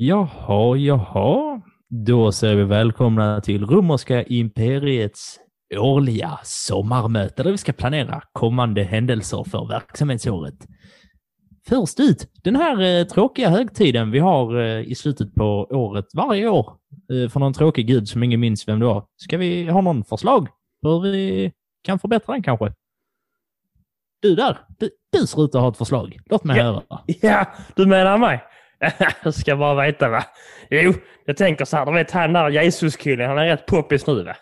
Jaha, jaha. Då säger vi välkomna till romerska imperiets årliga sommarmöte där vi ska planera kommande händelser för verksamhetsåret. Först ut, den här eh, tråkiga högtiden vi har eh, i slutet på året varje år eh, för någon tråkig gud som ingen minns vem det var. Ska vi ha någon förslag på hur vi kan förbättra den kanske? Du där, du, du ser ut att ha ett förslag. Låt mig Ja. höra. Ja, du menar mig? Jag ska bara veta va. Jo, jag tänker så här, du vet han där Jesus-killen, han är rätt poppis nu va.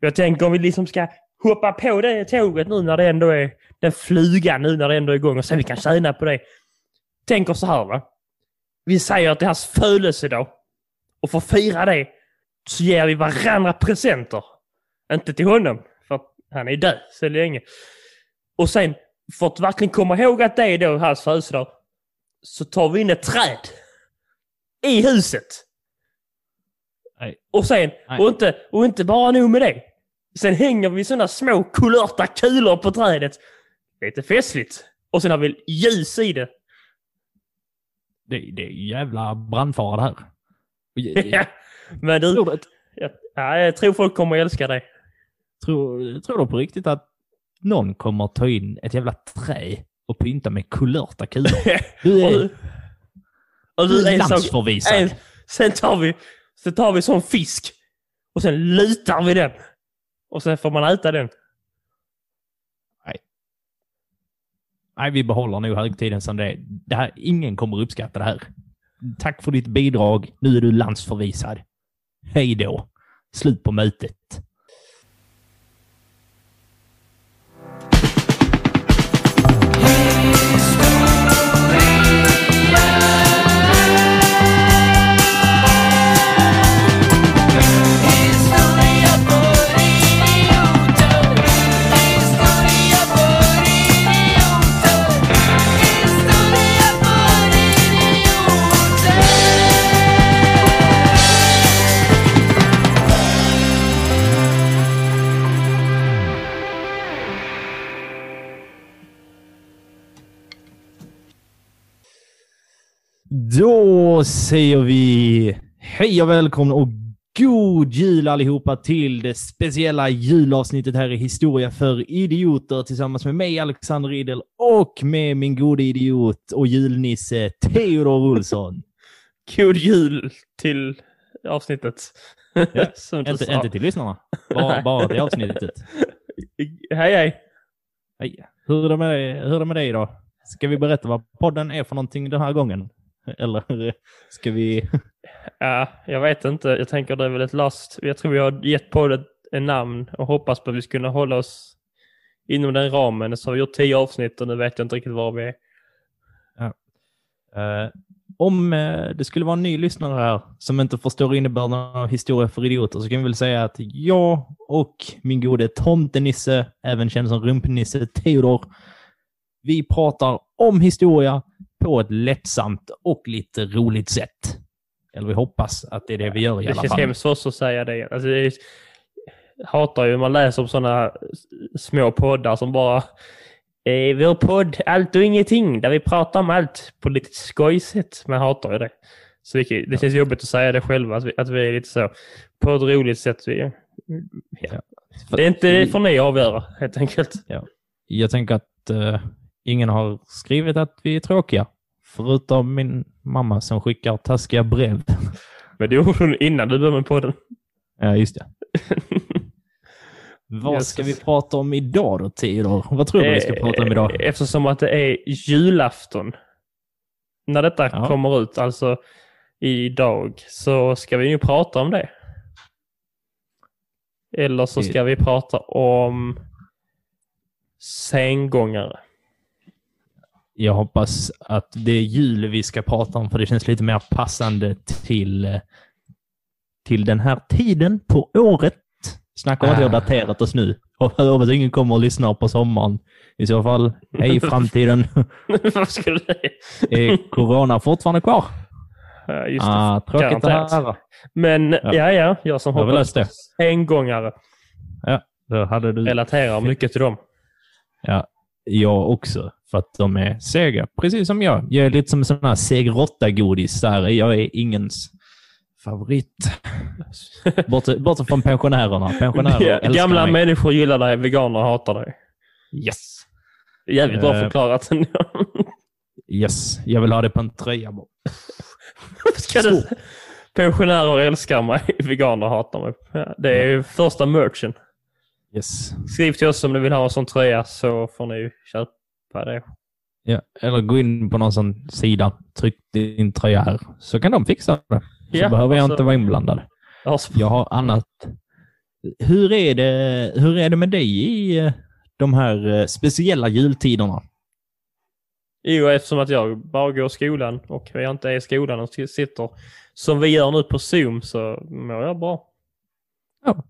Jag tänker om vi liksom ska hoppa på det tåget nu när det ändå är den flugan nu när det ändå är igång och se om vi kan tjäna på det. Tänker så här va. Vi säger att det är hans födelsedag. Och för att fira det så ger vi varandra presenter. Inte till honom, för han är död så länge. Och sen, för att verkligen komma ihåg att det är då hans födelsedag, så tar vi in ett träd. I huset. Nej. Och sen, Nej. och inte, och inte bara nog med det. Sen hänger vi sådana små kulörta kulor på trädet. Lite festligt. Och sen har vi ljus i det. Det, det är jävla brandfara det här. Ja. Men du, Tror jag, ja, jag tror folk kommer att älska dig. tror, tror du på riktigt att någon kommer ta in ett jävla trä och pynta med kulörta kulor? Du och är, du, och du är landsförvisad. en, sen tar vi sen tar vi sån fisk. Och sen lutar vi den. Och sen får man äta den. Nej, vi behåller nog högtiden som det är. Det här, ingen kommer uppskatta det här. Tack för ditt bidrag. Nu är du landsförvisad. Hej då. Slut på mötet. Då säger vi hej och välkomna och god jul allihopa till det speciella julavsnittet här i Historia för idioter tillsammans med mig Alexander Idel och med min gode idiot och julnisse Theodor Olsson. God jul till avsnittet. Ja, inte, inte till lyssnarna, bara, bara till avsnittet. Hej hej. Hej. Hur är, det med, hur är det med dig då? Ska vi berätta vad podden är för någonting den här gången? Eller ska vi... Ja, jag vet inte. Jag tänker det är väl ett last. Jag tror vi har gett på det en namn och hoppas på att vi ska kunna hålla oss inom den ramen. Så har vi gjort tio avsnitt och nu vet jag inte riktigt var vi är. Eh, om eh, det skulle vara en ny lyssnare här som inte förstår innebörden av historia för idioter så kan vi väl säga att jag och min gode tomtenisse, även känd som rumpnisse Theodor, vi pratar om historia på ett lättsamt och lite roligt sätt. Eller vi hoppas att det är det vi gör i Det alla känns fall. hemskt för oss att säga det. Alltså, det är, hatar ju man läser om sådana små poddar som bara eh, vår podd Allt och ingenting där vi pratar om allt på lite skojsätt. Man hatar ju det. Så det, det känns jobbigt att säga det själva, att vi, att vi är lite så på ett roligt sätt. Vi, ja. Det är inte det får ni avgöra helt enkelt. Jag tänker att eh, ingen har skrivit att vi är tråkiga. Förutom min mamma som skickar taskiga brev. Men det gjorde hon innan du började med podden. Ja, just det. Vad ska vi prata om idag då, Theodor? Vad tror du vi ska prata om idag? Eh, Eftersom att det är julafton. När detta Ja. kommer ut, alltså idag, så ska vi ju prata om det. Eller så ska vi prata om sengångare. Jag hoppas att det är jul vi ska prata om, för det känns lite mer passande till, till den här tiden på året. Snacka om att vi har Ah. daterat oss nu. Hoppas ingen kommer och lyssnar på sommaren. I så fall, hej framtiden. Vad skulle det... Är corona fortfarande kvar? Ja, just det. Ah, tråkigt att höra. Men Ja. ja, ja, jag som läst det. sengångare Ja, då hade du... relaterar mycket till dem. Ja, jag också. För att de är sega, precis som jag. Jag är lite som en sån här seg där. Jag är ingens favorit. Bortsett bortsett från pensionärerna. Pensionärer Gamla mig. människor gillar dig, veganer hatar dig. Yes. Jävligt bra Eh. förklarat. Yes. Jag vill ha det på en tröja. bara. Du... Pensionärer älskar mig, veganer hatar mig. Det är ju första merchen. Yes. Skriv till oss om ni vill ha en sån tröja så får ni köpa det. Ja. Eller gå in på någon sån sida. Tryck din tröja här. Så kan de fixa det. Så Ja, behöver jag alltså- inte vara inblandad. Jag har sp- Jag har annat. Hur är det, hur är det med dig i eh, de här eh, speciella jultiderna? Jo, eftersom att jag bara går i skolan och jag inte är i skolan och sitter som vi gör nu på Zoom så mår jag bra. Ja.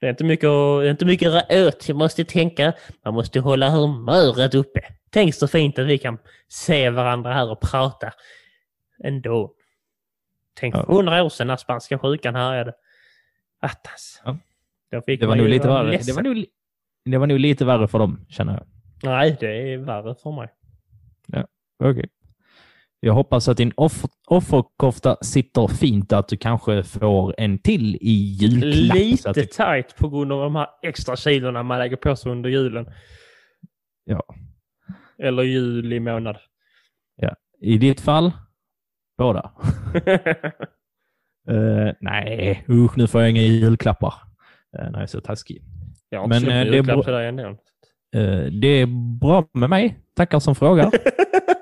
Det är inte mycket, att- det är inte mycket att dra åt. Jag måste tänka, man måste hålla humöret uppe. Tänk så fint att vi kan se varandra här och prata ändå. Tänk Ja. hundra år sedan när spanska sjukan härjade. Attans. Ja. Det var nog lite värre. Det var nog, det var nog lite värre för dem, känner jag. Nej, det är värre för mig. Okej. Jag hoppas att din offer, offerkofta sitter fint, att du kanske får en till i julklapp. Lite det, tight på grund av de här extra kilorna man lägger på sig under julen. ja. Eller juli månad. I ditt fall, båda. Eh, nej, usch, nu får jag inga julklappar. Uh, nej, så taskig. jag har inte Men, köpt eh, en det är bra-. Eh, det är bra med mig. Tackar som frågar.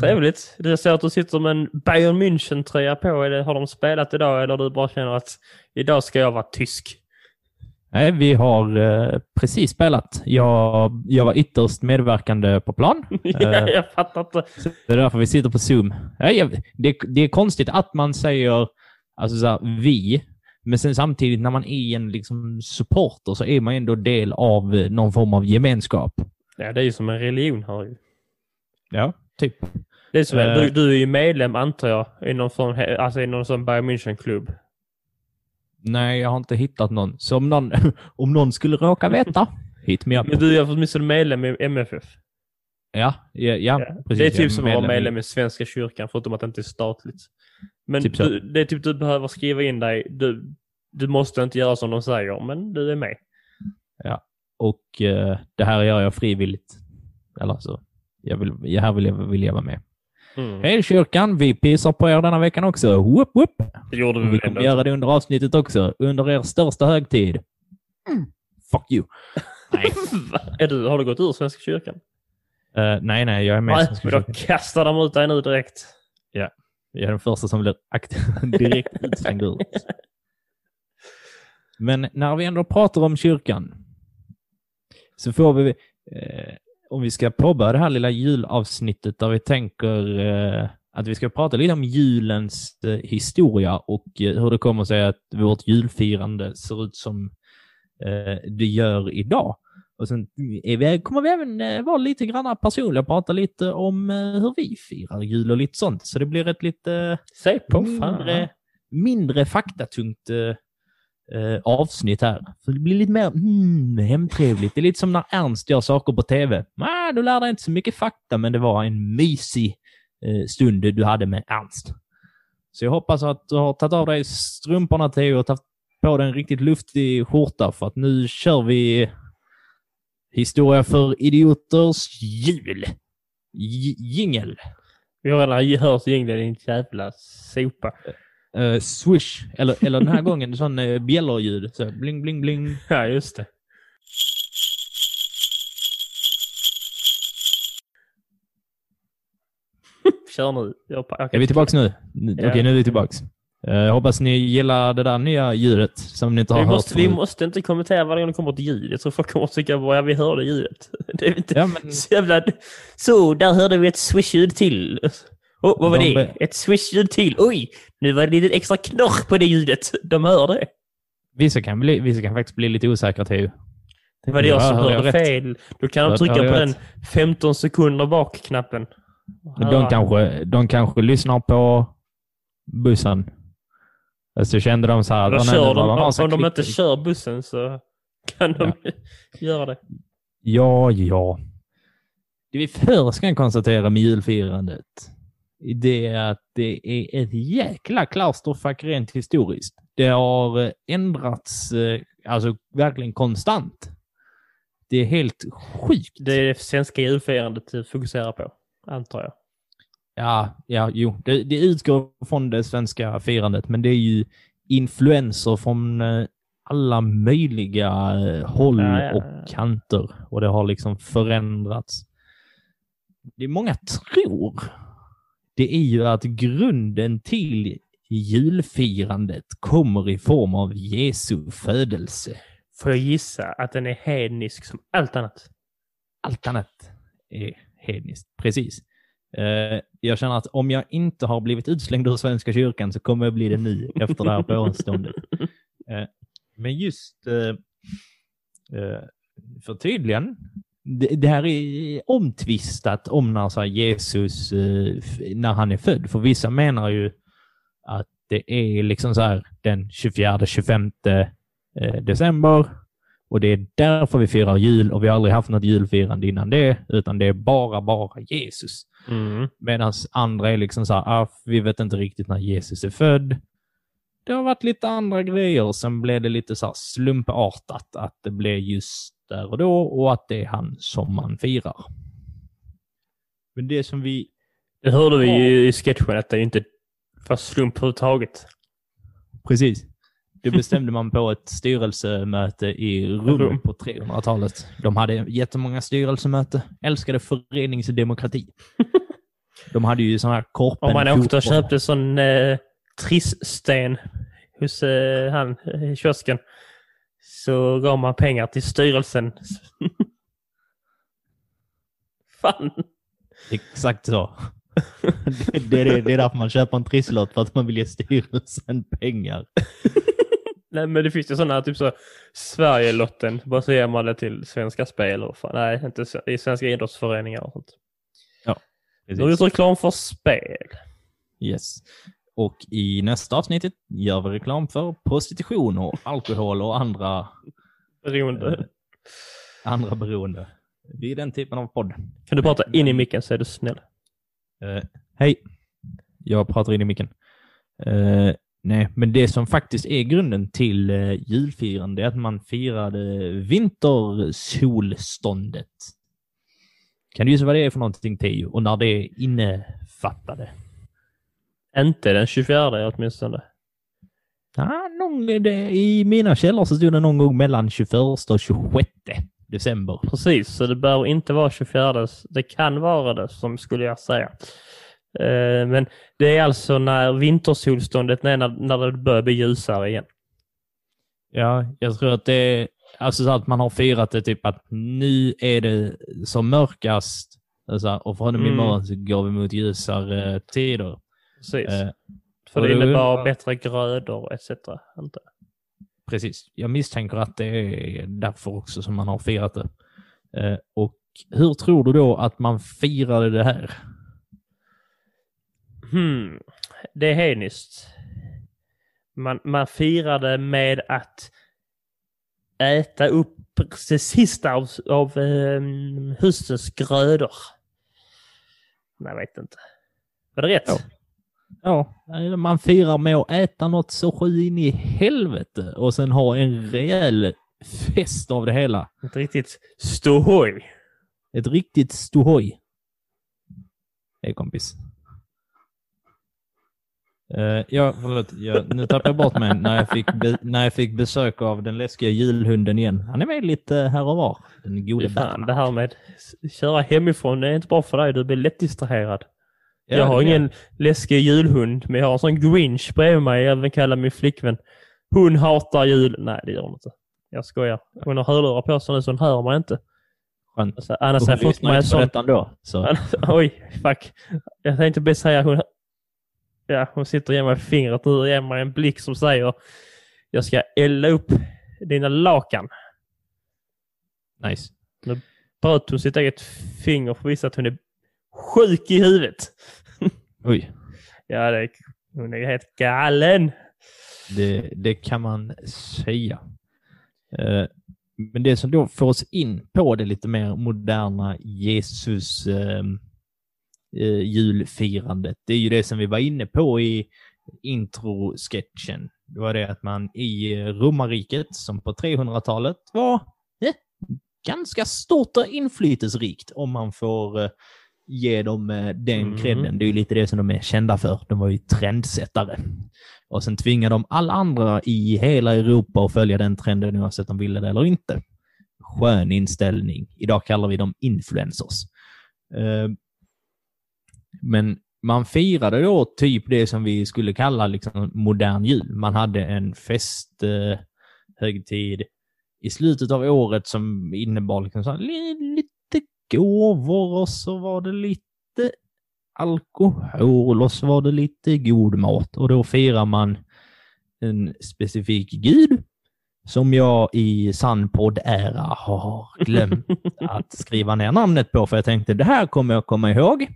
Trevligt. Det ser att du sitter med en Bayern München-tröja på. Det, har de spelat idag eller du bara känner att idag ska jag vara tysk? Nej, vi har eh, precis spelat. Jag, jag var ytterst medverkande på plan. ja, jag fattar inte. Det är därför vi sitter på Zoom. Ja, jag, det, det är konstigt att man säger alltså så här, vi, men sen samtidigt när man är en liksom, supporter så är man ändå del av eh, någon form av gemenskap. Ja, det är ju som en religion här. Ja, typ. Det är som, Eh. du, du är ju medlem antar jag i någon, sån, alltså, i någon sån Bayern München-klubb. Nej, jag har inte hittat någon. Så om någon, om någon skulle råka veta, hit me up. Men du är åtminstone medlem i MFF. Ja, ja, ja, Ja. precis. det är typ som att vara medlem i- Svenska kyrkan, förutom att det inte är statligt. Men Typ så. du, det är typ du behöver skriva in dig. Du, du måste inte göra som de säger, men du är med. Och eh, det här gör jag frivilligt. Eller så, jag vill, jag här vill jag, vill jag vara med. Mm. Hej kyrkan, vi pissar på er denna veckan också. Whoop, whoop. Det gjorde vi Vi väl kommer göra det under avsnittet också. Under er största högtid. Fuck you. Nej. Är du, har du gått ur Svenska kyrkan? Eh, nej, nej, jag är med. i Nej, Svenska men då kyrkan. kastar de ut dig nu direkt. Jag är den första som blir aktiv, direkt utslängd ur. Men när vi ändå pratar om kyrkan så får vi, eh, om vi ska påbörja det här lilla julavsnittet där vi tänker eh, att vi ska prata lite om julens eh, historia och eh, hur det kommer sig att vårt julfirande ser ut som eh, det gör idag. Och sen vi, kommer vi även eh, vara lite grann personliga och prata lite om eh, hur vi firar jul och lite sånt. Så det blir ett lite Säg på mindre, fan. mindre faktatungt eh, avsnitt här. Så det blir lite mer mm, hemtrevligt. Det är lite som när Ernst gör saker på tv. Ah, du lärde dig inte så mycket fakta, men det var en mysig eh, stund du hade med Ernst. Så jag hoppas att du har tagit av dig strumporna Theo och tagit på dig en riktigt luftig skjorta för att nu kör vi Historia för idioters jul. J- Jingel. Vi har redan hört jingeln din jävla sopa. Uh, swish. Eller, eller den här gången sån uh, bjällerljud. Så bling, bling, bling. Ja, just det. Kör nu. Jag, jag Är vi tillbaks nu? Okej, nu är vi tillbaks. Eh, Jag hoppas ni gillar det där nya ljudet som ni inte har vi, hört måste, vi måste inte kommentera varje gång det kommer ett ljud. Jag tror folk kommer att tycka att ja, vi hörde ljudet. Det är inte Ja, men så jävla... Så, där hörde vi ett swish-ljud till. Oh, vad var De det? Ett swish-ljud till. Oj! Nu var det lite extra knorr på det ljudet. De hör det. vissa kan, bli, vissa kan faktiskt bli lite osäkra Theo. Det var det jag Ja, som hörde fel. Då kan de trycka på den rätt? 15 sekunder bak-knappen. De kanske, de kanske lyssnar på bussen. Alltså kände de så här... Eller "Åh, nej, kör de, massa om de klick." inte kör bussen så kan de göra det. Ja, ja. Det vi först kan konstatera med julfirandet, det är att det är ett jäkla klasterfack rent historiskt. Det har eh, ändrats, eh, alltså verkligen konstant. Det är helt sjukt. Det är det svenska julfirandet du fokuserar på, antar jag. Ja, ja, jo, det, det utgår från det svenska firandet, men det är ju influenser från eh, alla möjliga håll Ja, ja, ja. och kanter och det har liksom förändrats. Det många tror, det är ju att grunden till julfirandet kommer i form av Jesu födelse. Får jag gissa att den är hednisk som allt annat? Allt annat är hedniskt. Precis. Eh, jag känner att om jag inte har blivit utslängd ur Svenska kyrkan så kommer jag bli det nu efter det här påståendet. Eh, men just eh, för tydligen, det, det här är omtvistat om när så Jesus, eh, när han är född. För vissa menar ju att det är liksom så här den 24-25 eh, december och det är därför vi firar jul och vi har aldrig haft något julfirande innan det, utan det är bara, bara Jesus. Mm. Medan andra är liksom så här, ah, vi vet inte riktigt när Jesus är född. Det har varit lite andra grejer, sen blev det lite så slumpartat att det blev just där och då och att det är han som man firar. Men det som vi... Det hörde vi ju i sketchen att det inte var slump överhuvudtaget. Precis. Det bestämde man på ett styrelsemöte i Rum Rum. på 300-talet. De hade jättemånga styrelsemöte, älskade föreningsdemokrati. De hade ju sådana här korpen. Om man åkte och köpte sån eh, trisssten hos eh, han eh, i kiosken så gav man pengar till styrelsen. Fan. Exakt så. det, det, är det, det är därför man köper en trisslott, för att man vill ge styrelsen pengar. Nej men det finns ju sådana typ så Sverigelotten, bara så ger man det till Svenska Spel och fan, nej inte i Svenska idrottsföreningar och sånt. Nu har vi gjort reklam för spel. Yes. Och i nästa avsnittet gör vi reklam för prostitution och alkohol och andra, Beroende. eh, andra beroende. Vi är den typen av podd. Kan du prata in i micken så är du snäll. Eh, hej, jag pratar in i micken. Eh, nej, men det som faktiskt är grunden till uh, julfirande är att man firade vintersolståndet. Kan du gissa vad det är för någonting, Teo? Och när det innefattade? Inte den 24 åtminstone. Ja, någon, I mina källor så stod det någon gång mellan 21 och 26 december. Precis, så det bör inte vara 24. Det kan vara det, som skulle jag säga. Eh, Men det är alltså när vintersolståndet är när, när det börjar bli ljusare igen. Ja, jag tror att det är alltså så att man har firat det typ att nu är det som mörkast alltså, och från och med Mm. imorgon så går vi mot ljusare tider. Precis. Eh, För det undrar- bättre grödor etc. Inte? precis. Jag misstänker att det är därför också som man har firat det. Eh, och hur tror du då att man firade det här? Hmm. Det är hedniskt. Man, man firade med att äta upp det sista av, av eh, höstens grödor. Nej, jag vet inte. Var det rätt? Ja. Ja, man firar med att äta något så sju in i helvete och sen ha en rejäl fest av det hela. Inte riktigt ståhoj. Ett riktigt ståhoj. Hej kompis. Uh, ja, förlåt. Jag, nu tappade jag bort mig när jag, fick när jag fick besök av den läskiga julhunden igen. Han är med lite här och var. Den gode Fan, det här med att köra hemifrån det är inte bra för dig. Du blir lätt distraherad. Ja, jag har ingen läskig julhund, men jag har en sån grinch bredvid mig. Jag även kallar min flickvän. Hon hatar jul. Nej, det gör hon inte. Jag skojar. Hon har hörlurar på sig nu så hon hör mig inte. Skönt. Alltså, annars Hon jag lyssnar inte på sån... detta ändå. Så. Oj, fuck. Jag tänkte bara säga hon... Ja, hon sitter och ger mig fingret nu och ger mig en blick som säger jag ska elda upp dina lakan. Nice. Bröt hon sitt eget finger för att visa att hon är sjuk i huvudet. Oj. Ja, det hon är helt galen. Det, det kan man säga. Eh, men det som då får oss in på det lite mer moderna Jesus eh, eh, julfirandet, det är ju det som vi var inne på i intro-sketchen. Det var det att man i romarriket, som på 300-talet var eh, ganska stort och inflytelserikt, om man får ge dem eh, den Mm. credden. Det är ju lite det som de är kända för. De var ju trendsättare. Och sen tvingar de alla andra i hela Europa att följa den trenden oavsett om de ville det eller inte. Skön inställning. Idag kallar vi dem influencers. Eh, Men man firade då typ det som vi skulle kalla liksom modern jul. Man hade en festhögtid högtid i slutet av året som innebar liksom så lite gåvor och så var det lite alkohol och så var det lite god mat. Och då firar man en specifik gud som jag i sann podd-ära har glömt att skriva ner namnet på för jag tänkte det här kommer jag komma ihåg.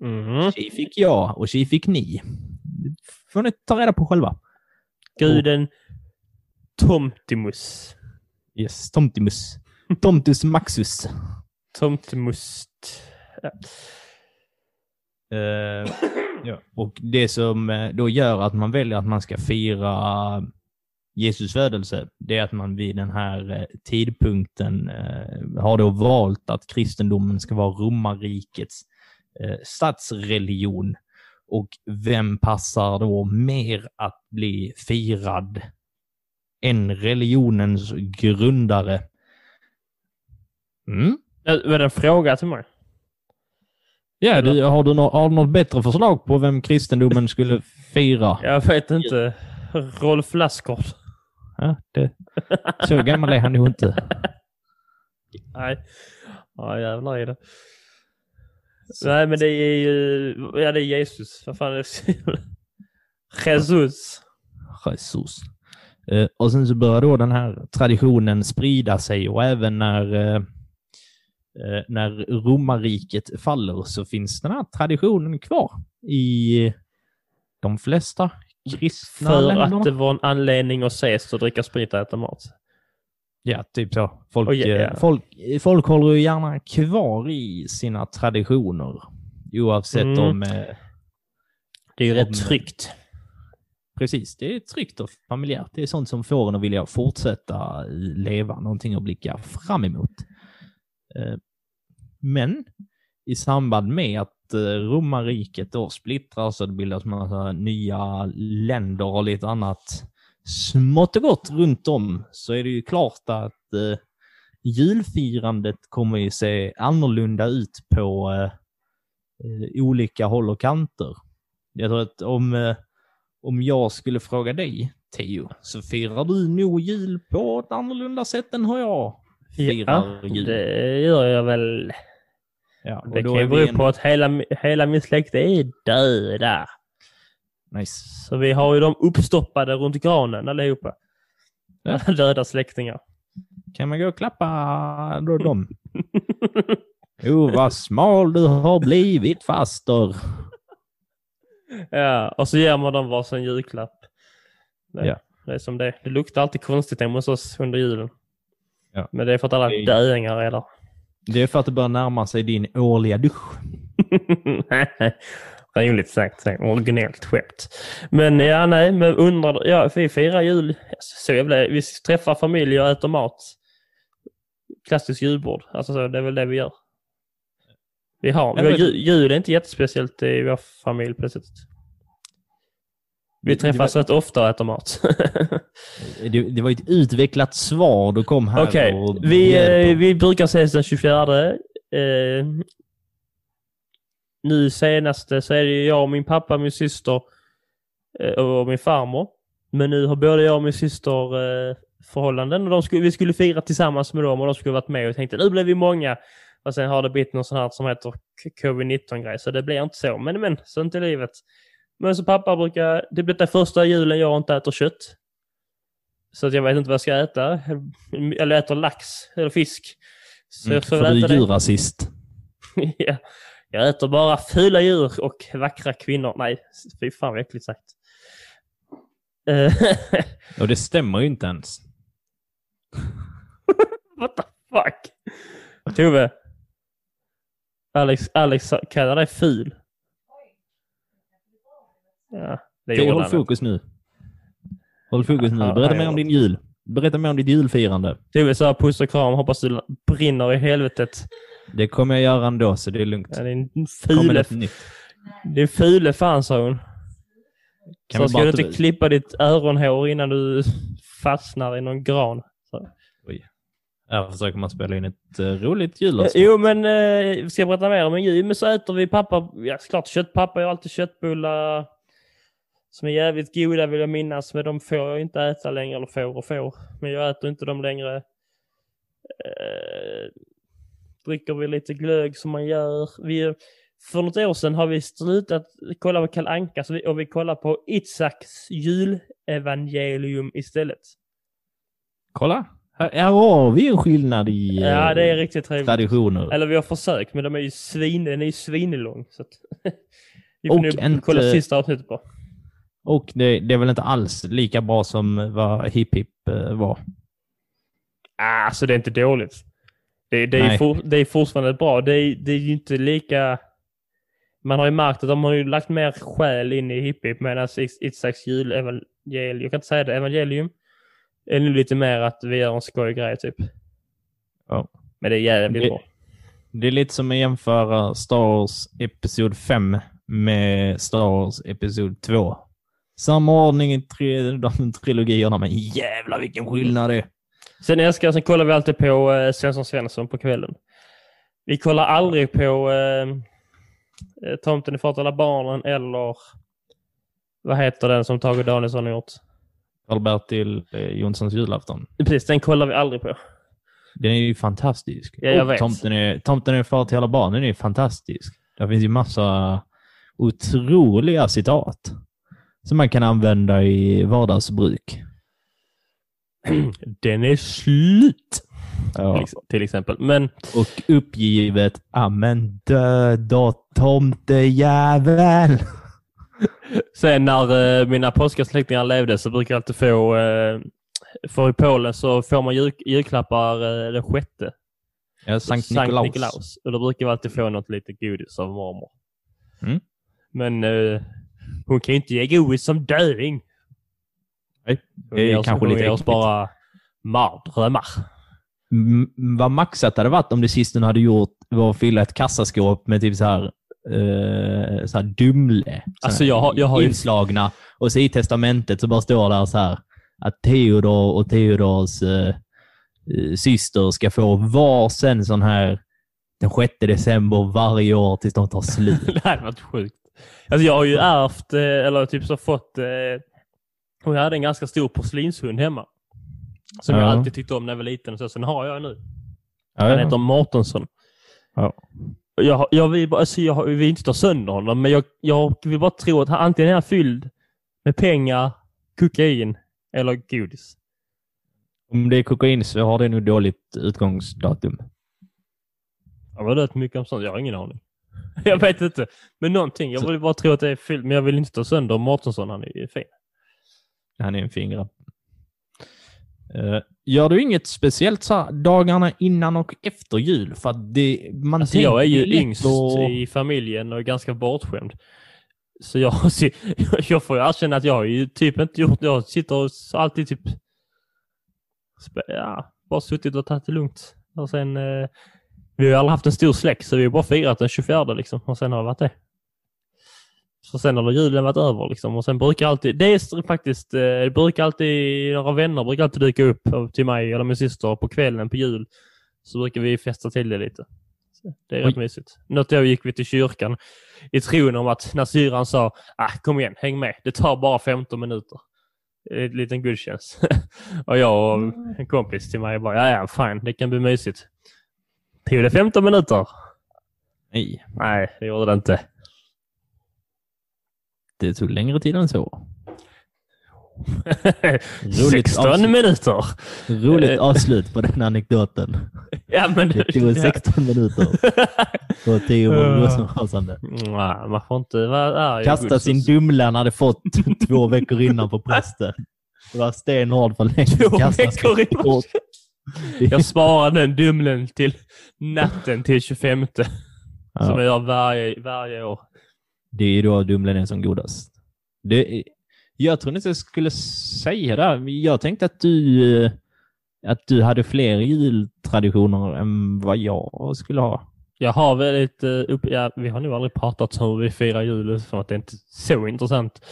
Mhm. Tji fick jag och tji fick ni. Det får ni ta reda på själva. Guden Tomtimus. Yes, Tomtimus. Tomtus Maxus. Tomtemust. Ja. Uh, ja. Och det som eh, då gör att man väljer att man ska fira Jesus födelse, det är att man vid den här eh, tidpunkten uh, har då valt att kristendomen ska vara romarrikets uh, statsreligion. Och vem passar då mer att bli firad än religionens grundare? Mm? Var det en fråga till mig? Ja, du, har, du nå- har du något bättre förslag på vem kristendomen skulle fira? Jag vet inte. Rolf Lassgård. Ja, det, så gammal är han ju inte. Nej. Ja, jävlar i det. Nej, men det är ju... Ja, det är Jesus. Vad fan är det? Jesus. Jesus. Eh, och sen så börjar då den här traditionen sprida sig och även när, eh, när romarriket faller så finns den här traditionen kvar i de flesta kristna För länderna. att det var en anledning att ses och dricka sprit och äta mat. Ja, typ så. Folk, Oh, yeah. eh, folk, folk håller ju gärna kvar i sina traditioner. Oavsett Mm. om... Eh, Det är ju rätt tryggt. precis, det är tryggt och familjärt. Det är sånt som får en att vilja fortsätta leva, någonting att blicka fram emot. Men i samband med att eh, romarriket då splittras och det bildas massa nya länder och lite annat smått och gott runt om så är det ju klart att eh, julfirandet kommer ju se annorlunda ut på eh, eh, olika håll och kanter. Jag tror att om, eh, om jag skulle fråga dig, Theo, så firar du nog jul på ett annorlunda sätt än hur jag firar Ja, jul. det gör jag väl. Ja, Det kan ju bero en- på att hela, hela min släkt är döda. Nice. Så vi har ju dem uppstoppade runt granen allihopa. Ja. Döda släktingar. Kan man gå och klappa då dem? Jo, vad smal du har blivit, faster. ja, och så ger man dem varsin julklapp. Det, Ja. det är som det. Det luktar alltid konstigt hemma hos oss under julen. Ja. Men det är för att alla Det är- döingar är där. Det är för att det börjar närma sig din årliga dusch. Roligt sagt, originellt skämt. Men ja, nej, men undrar, ja, vi firar jul. Så jävla, vi träffar familj och äter mat. Klassiskt julbord. Alltså så, det är väl det vi gör. Vi har, vi har jul, jul är inte jättespeciellt i vår familj på det sättet. Vi träffas rätt ofta och äter mat. Det, det var ett utvecklat svar du kom här Okej, och vi, eh, vi brukar ses den 24. Eh, nu senaste så är det jag och min pappa, min syster eh, och min farmor. Men nu har både jag och min syster eh, förhållanden och de skulle, vi skulle fira tillsammans med dem och de skulle varit med och tänkte nu blir vi många. Och sen har det blivit något sånt här som heter k- covid-19 grej så det blir inte så. Men men, sånt är livet. Men så pappa brukar, det blir den första julen jag inte äter kött. Så att jag vet inte vad jag ska äta. Eller äter lax eller fisk. Så Mm, jag får för du är djurrasist. ja. Jag äter bara fula djur och vackra kvinnor. Nej, fy fan vad äckligt sagt. Eh, Och det stämmer ju inte ens. What the fuck? Tove. Alex, Alex kallar dig ful. Ja, det gjorde håll fokus nu. Håll fokus nu. Berätta mer om din jul. Berätta mer om ditt julfirande. Tove sa puss och kram. Hoppas du brinner i helvetet. Det kommer jag göra ändå, så det är lugnt. Ja, fule, något nytt? din fule fan sa hon. Kan så ska du inte ta- klippa ditt öronhår innan du fastnar i någon gran. Så. Här försöker man spela in ett uh, roligt julavsnitt. Jo, men eh, ska jag berätta mer om en jul? Men så äter vi pappa, ja såklart kött. Pappa gör alltid köttbullar som är jävligt goda vill jag minnas. Men de får jag inte äta längre, eller får och får. Men jag äter inte dem längre. Eh, dricker vi lite glögg som man gör. Vi, för något år sedan har vi slutat kolla på Kalle Anka så vi, och vi kollar på Itzaks julevangelium istället. Kolla! Här, här har vi en skillnad i eh, Ja, det är riktigt trevligt. traditioner. Eller vi har försökt, men de är ju svin, den är ju svinlång. Så att vi Och får nog inte- kolla sista avsnittet på. Och det, det är väl inte alls lika bra som vad Hip Hip eh, var. Ah, alltså det är inte dåligt. Det, det, är, for, det är fortfarande bra. Det är, det är ju inte lika... Man har ju märkt att de har ju lagt mer själ in i Hipp Hipp medan Itzaks julevangelium, jag kan inte säga det, evangelium, är nu lite mer att vi gör en skojig grej typ. Ja. Men det är jävligt Det- bra. Det är lite som att jämföra Star Wars Episod 5 med Star Wars Episod 2. Samma ordning i tre, de trilogierna, men jävlar vilken skillnad det är. Sen älskar jag, sen kollar vi alltid på eh, Svensson Svensson på kvällen. Vi kollar aldrig på eh, eh, Tomten är far till alla barnen eller vad heter den som Tage Danielsson har gjort? Karl-Bertil eh, Jonssons julafton. Precis, den kollar vi aldrig på. Den är ju fantastisk. Ja, jag Och vet. Tomten är, tomten är far till alla barn. Den är ju fantastisk. Det finns ju massa otroliga citat som man kan använda i vardagsbruk. Den är slut! Ja. Till, ex- till exempel. Men Och uppgivet, amen död då tomtejävel. sen när eh, mina polska släktingar levde så brukar jag alltid få, eh, för i Polen så får man jul, julklappar eh, den sjätte. Ja, Sankt Sankt Nikolaus. Nikolaus. Och då brukar vi alltid få något lite godis av mormor. Mm. Men eh, hon kan ju inte ge godis som döing. Nej, det är kanske lite äckligt. bara mardrömmar. M- vad maxat hade varit om det sist hon hade gjort var att fylla ett kassaskåp med typ så här, eh, så här Dumle. Så Alltså, här jag har- jag har ju- Inslagna. Och så i testamentet så bara står där så här att Theodor och Theodors eh, eh, syster ska få varsin sån här den 6 december varje år tills de tar slut. det hade varit sjukt. Alltså jag har ju ärvt, eh, eller typ så fått, eh, hon hade en ganska stor porslinshund hemma. Som jag Ja. alltid tyckte om när jag var liten. och Så sen har jag nu. Ja, Han ja. heter Mårtensson. Ja. Jag, jag, vill, bara- alltså jag vill inte ta sönder honom, men jag, jag vill bara tro att han antingen är han fylld med pengar, kokain eller godis. Om det är kokain så har det nog dåligt utgångsdatum. Jag har hört mycket om sånt. Jag har ingen aning. Jag vet inte. Men någonting. Jag vill bara tro att det är fyllt, men jag vill inte ta sönder Mårtensson. Han är ju fin. Han är en fin grabb. Eh, gör du inget speciellt så dagarna innan och efter jul? För att det, man Alltså jag är ju yngst och- i familjen och är ganska bortskämd. Så jag, jag får ju erkänna att jag har ju typ inte gjort, jag sitter och alltid typ, ja, bara suttit och tagit det lugnt. Och sen, eh, vi har ju aldrig haft en stor släkt så vi har bara firat den 24 liksom och sen har det varit det. Så sen har julen varit över liksom och sen brukar alltid, det är faktiskt, eh, det brukar alltid, några vänner brukar alltid dyka upp till mig eller min syster på kvällen på jul. Så brukar vi festa till det lite. Så Det är Oj. rätt mysigt. Något år gick vi till kyrkan i tron om att när syran sa ah, kom igen, häng med, det tar bara 15 minuter. En liten gudstjänst. och jag och en kompis till mig bara, ja ja, fine, det kan bli mysigt. Tog det 15 minuter? Nej, Nej, det gjorde det inte. det tog längre tid än så. Roligt 16 avslut. minuter! Roligt Eh. avslut på den anekdoten. ja, men... Det tog 16 minuter på tio Ja. rosenrasande. Nej, man får inte vara arg. Kasta sin dumle han hade fått två veckor innan på prästen. Det var stenhård för länge. Två veckor innan. Jag sparar den Dumlen till natten till 25. Som Ja. jag gör varje, varje år. Det är ju då Dumlen är som godast. Det, jag tror inte jag skulle säga det. Jag tänkte att du, eh, att du hade fler jultraditioner än vad jag skulle ha. Jag har väldigt uh, upp, ja, vi har nog aldrig pratat om hur vi firar jul för att det är inte så intressant.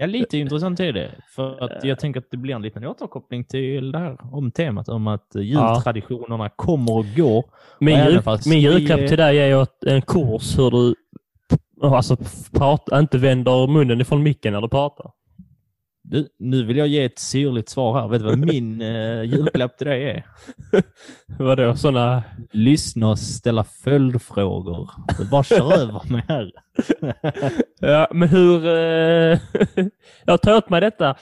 Ja, lite intressant är det. För att jag tänker att det blir en liten återkoppling till det här om temat om att eh, jultraditionerna kommer och går. Min, Och jul, min julklapp vi- till dig är en kurs hur du alltså, prata, inte vänder munnen ifrån micken när du pratar. Du, nu vill jag ge ett syrligt svar här. Vet du vad min uh, julklapp till dig är? Vadå, sådana... Lyssna och ställa följdfrågor. Du bara kör över mig här. Ja, men hur... eh, jag tar åt mig detta.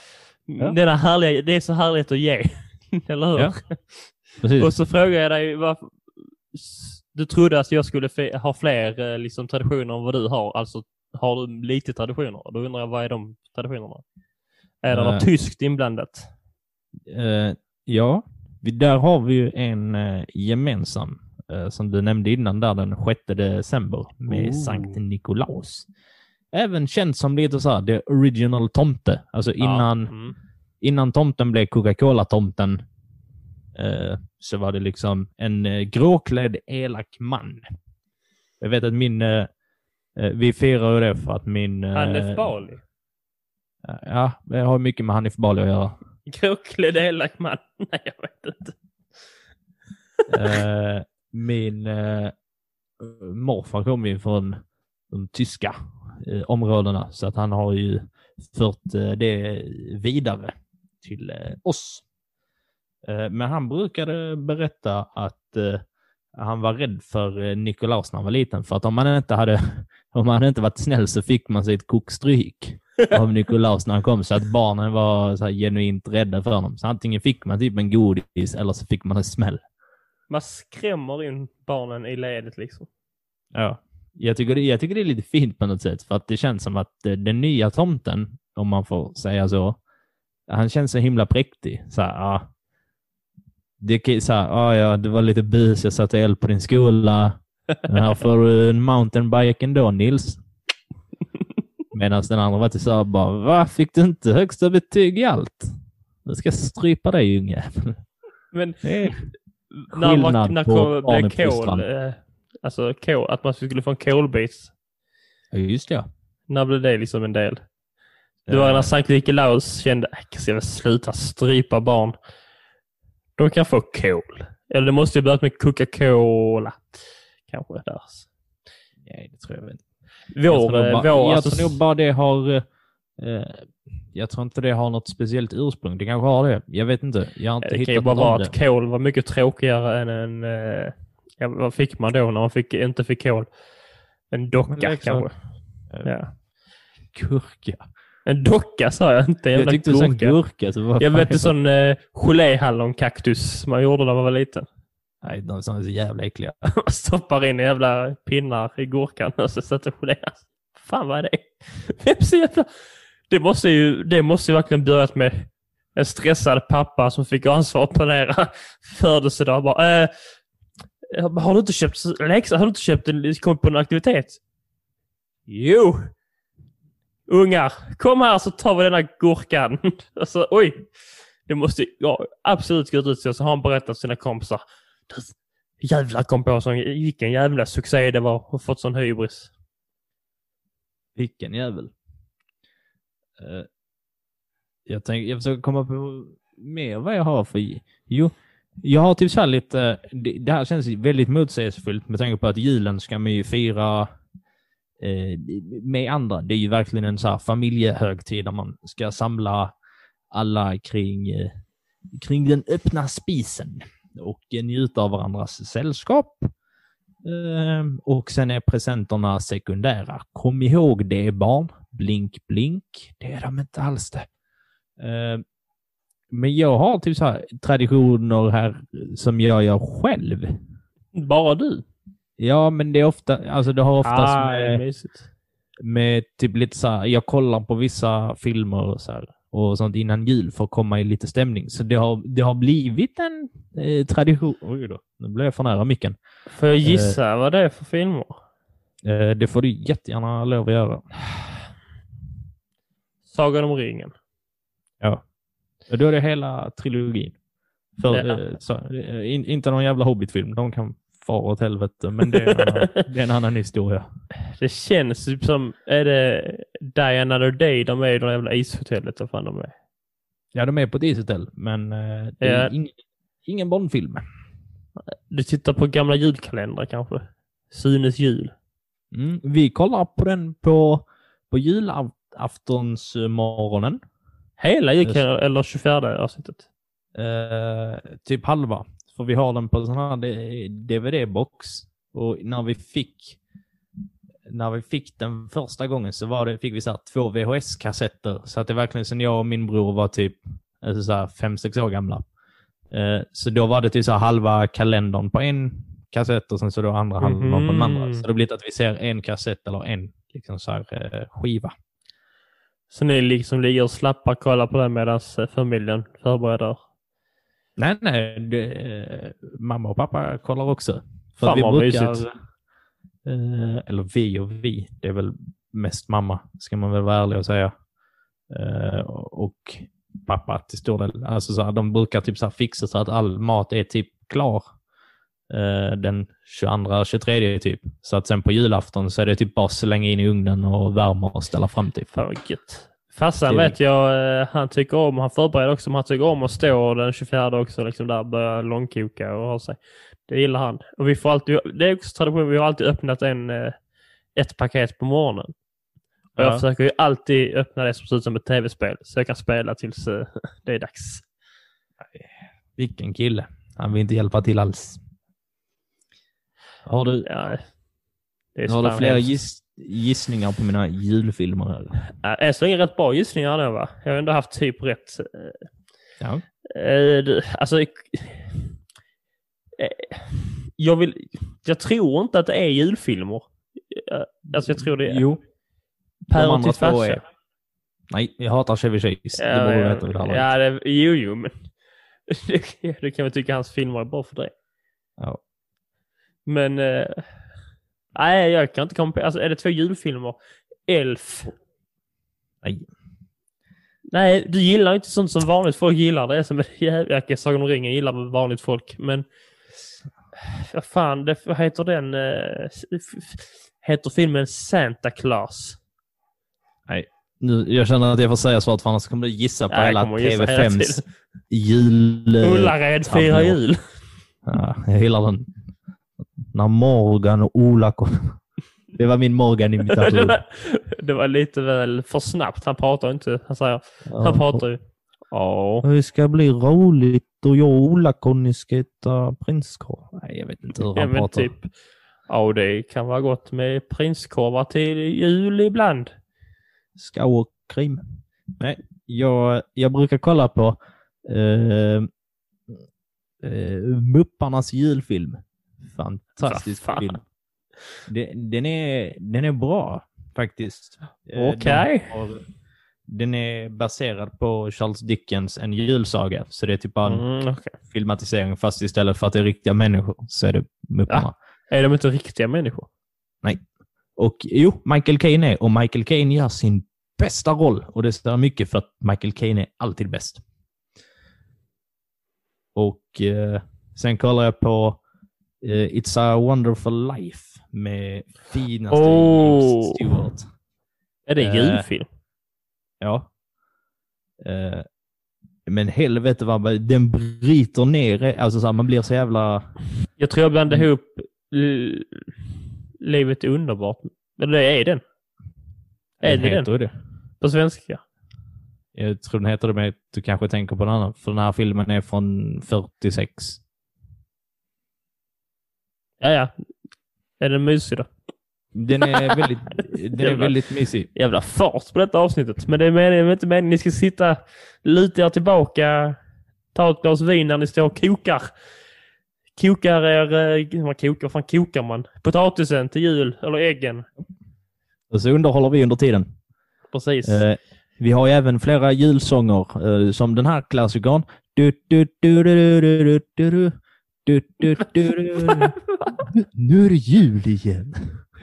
Ja. Denna härliga, det är så härligt att ge. Eller hur? Ja. Precis. Och så frågar jag dig varför... Du trodde att jag skulle ha fler eh, liksom, traditioner än vad du har. Alltså, har du lite traditioner? Då undrar jag, vad är de traditionerna? Är det Eh. något tyskt inblandat? Eh, ja, där har vi ju en eh, gemensam, eh, som du nämnde innan, där den 6 december med Oh. Sankt Nikolaus. Även känd som lite så här, the original tomte. Alltså innan, Ja. Mm. innan tomten blev Coca-Cola-tomten eh, så var det liksom en eh, gråklädd elak man. Jag vet att min, eh, eh, vi firar ju det för att min... eh, Hanif Bali. Ja, det har mycket med Hanif Bali att göra. Gråklädd elak man. Nej, jag vet inte. Eh, min eh, morfar kom ju från de tyska eh, områdena så att han har ju fört det vidare till oss. Men han brukade berätta att han var rädd för eh, Nikolaus när han var liten för att om man inte hade om man inte varit snäll så fick man sig ett kokstryk av Nikolaus när han kom så att barnen var så genuint rädda för honom. Så antingen fick man typ en godis eller så fick man en smäll. Man skrämmer in barnen i ledet liksom. Ja, jag tycker, det, jag tycker det är lite fint på något sätt för att det känns som att eh, den nya tomten, om man får säga så, han känns så himla präktig. Så här, ja. Det är så här, ah, ja, det var lite bus, jag satte eld på din skola. Men här får du en mountainbike ändå, Nils. Medan den andra var till så här, bara, va? Fick du inte högsta betyg i allt? Jag ska strypa dig, ungjävel. Men är när, man, när på blev kol, eh, alltså kol, att man skulle få en kolbit. Ja, just det. ja. När blev det liksom en del? Det var Eh, när Sankt Nikolaus kände, äh, ska jag sluta strypa barn? De kan få kol. Eller det måste ju börjat med Coca-Cola. Kanske där. Nej, det tror jag inte. Vår, jag tror, eh, bara, vår, jag alltså, tror bara det har... eh, Eh, jag tror inte det har något speciellt ursprung. Det kanske har det. Jag vet inte. Jag har inte det kan ju bara vara det. att kol var mycket tråkigare än en... Eh, ja, vad fick man då när man fick, inte fick kol? En docka kanske. eh, Ja. Gurka. En docka sa jag inte. Jag Jävla tyckte du sa gurka. Så Jag vet en sån eh, geléhallonkaktus man gjorde när man var liten. Nej, de som är så jävla äckliga. Man stoppar in jävla pinnar i gurkan och så sätter gelé. Fan vad är det? Vem så jävla... Det måste ju, det måste ju verkligen börjat med en stressad pappa som fick ansvar att planera födelsedag. Bara, eh, har du inte köpt läxa? Har du inte köpt en, kommit på en aktivitet? Jo! Ungar, kom här så tar vi denna gurkan. alltså, oj! Det måste ja, absolut gå ut så. Så har han berättat för sina kompisar. Jävlar kom på sån, vilken jävla succé det var och fått sån hybris. Vilken jävel. Uh, jag, tänk, jag försöker komma på mer vad jag har för... Jo, jag har typ så här lite... Det, det här känns väldigt motsägelsefullt med tanke på att julen ska man ju fira Eh, med andra. Det är ju verkligen en så här familjehögtid där man ska samla alla kring, eh, kring den öppna spisen och eh, njuta av varandras sällskap. Och sen är presenterna sekundära. Kom ihåg det barn. Blink, blink. Det är de inte alls det. Men jag har typ så här traditioner här som jag gör själv. Bara du? Ja, men det är ofta, alltså det har oftast ah, med, med typ lite så här, jag kollar på vissa filmer och så här, och sånt innan jul för att komma i lite stämning. Så det har, det har blivit en eh, tradition. Oj då, nu blev jag för nära micken. Får jag gissa vad det är för filmer? Eh, det får du jättegärna lov att göra. Sagan om ringen. Ja. Då är det hela trilogin. För, Ja. eh, så, eh, in, inte någon jävla Hobbit-film. De kan fara åt helvete, men det är en annan, det är en annan historia. Det känns typ som, är det Die Another Day de är i det jävla ishotellet? Vad fan de är? Ja, de är på ett ishotell, men eh, det är Ja. ing, ingen Bondfilm. Du tittar på gamla julkalendrar kanske? Sunes jul. Mm, vi kollar på den på, på julaftonsmorgonen. Hela julkalendern, eller 24 avsnittet? Eh, typ halva. För vi har den på sån här DVD-box. Och när vi fick när vi fick den första gången så var det, fick vi så två VHS-kassetter. Så att det verkligen sen jag och min bror var typ alltså så här fem, sex år gamla. Eh, så då var det typ så här halva kalendern på en kassett och sen så då andra halvan på den andra. Mhm. Så det blir att vi ser en kassett eller en liksom så här, eh, skiva. Så ni liksom ligger och slappar och kollar på den medan familjen förbereder? Nej, nej. Det, eh, mamma och pappa kollar också. För Fan vi vad brukar, mysigt. eh, eller vi och vi, det är väl mest mamma, ska man väl vara ärlig och säga. Eh, och pappa till stor del. Alltså så här, de brukar typ så här fixa så att all mat är typ klar eh, den 22-23 typ. Så att sen på julafton så är det typ bara slänga in i ugnen och värma och ställa fram typ. Fan vad gött. Farsan vet jag, eh, han tycker om, han förbereder också, men han tycker om att stå den 24 också, liksom där börja långkoka och ha sig. Det gillar han. Och vi får alltid, det är också tradition, vi har alltid öppnat en, eh, ett paket på morgonen. Och jag Ja. försöker ju alltid öppna det som ser ut som ett tv-spel, så jag kan spela tills eh, det är dags. Vilken kille. Han vill inte hjälpa till alls. Har du, Ja, det är har du fan fler hemskt. giss, gissningar på mina julfilmer? Här? Än så länge rätt bra gissningar nu va? Jag har ändå haft typ rätt. eh, Ja. Eh, alltså... eh, Jag vill... Jag tror inte att det är julfilmer. Alltså jag tror det är Jo. päron till farsa. Nej, jag hatar Chevy Chase. det Ja, borde du veta vid det här laget. ja, det, jo, jo, men... du kan väl tycka hans filmer är bra för det. Ja. Men... Nej, jag kan inte komma på... Alltså är det två julfilmer? Elf. Nej. Nej, du gillar inte sånt som vanligt folk gillar. Det är som jävla... Sagan om ringen gillar vanligt folk, men... Vad fan, det, vad heter den? eh, heter filmen Santa Claus? Nu, jag känner att jag får säga svaret för annars kommer du gissa på jag hela kommer att gissa hela TV5s tiden. jul... eh, Ullared firar jul. Ja, jag gillar den. När Morgan och Ola kom. Det var min det, Morgan-imitation. var, det var lite väl för snabbt. Han pratar inte. Han säger... Han Ja. pratar ju... Ja. Det ska bli roligt och jag och Ola-Conny ska äta prinskorv. Nej, jag vet inte hur Ja, han men pratar. typ. Ja, det kan vara gott med prinskorvar till jul ibland. Skauerkrim. Nej, jag, jag brukar kolla på eh, eh, Mupparnas julfilm. Fantastisk film. Den, den, är, den är bra faktiskt. Eh, Okej. har- Den är baserad på Charles Dickens En julsaga. Så det är typ bara en Mm, okej. filmatisering fast istället för att det är riktiga människor så är det Mupparna. Är de inte riktiga människor? Och jo, Michael Caine är och Michael Caine gör sin bästa roll och det står mycket för att Michael Caine är alltid bäst. Och eh, sen kollar jag på It's a wonderful life med finaste Oh. Stewart. Är det en Eh, julfilm? Ja. Eh, men helvete vad den bryter ner, alltså så här, man blir så jävla... Jag tror jag blandade ihop Livet är underbart. Men det är den. Är Den det den? heter ju det. På svenska? Jag tror den heter det, men du kanske tänker på den annan. För den här filmen är från 46. Ja, ja. Är den mysig då? Den är väldigt, den är Jävlar. väldigt mysig. Jävla fart på detta avsnittet. Men det är meningen, det är inte meningen. Ni ska sitta, luta er tillbaka, ta ett glas vin när ni står och kokar. Kokar er... eh, Man kokar, vad fan kokar man? Potatisen till jul, eller äggen. Och så underhåller vi under tiden. Precis. Eh, Vi har ju även flera julsånger eh, som den här klassikern. Du, du, du, du, du, du, du, du. Du, du, du. Nu är det jul igen.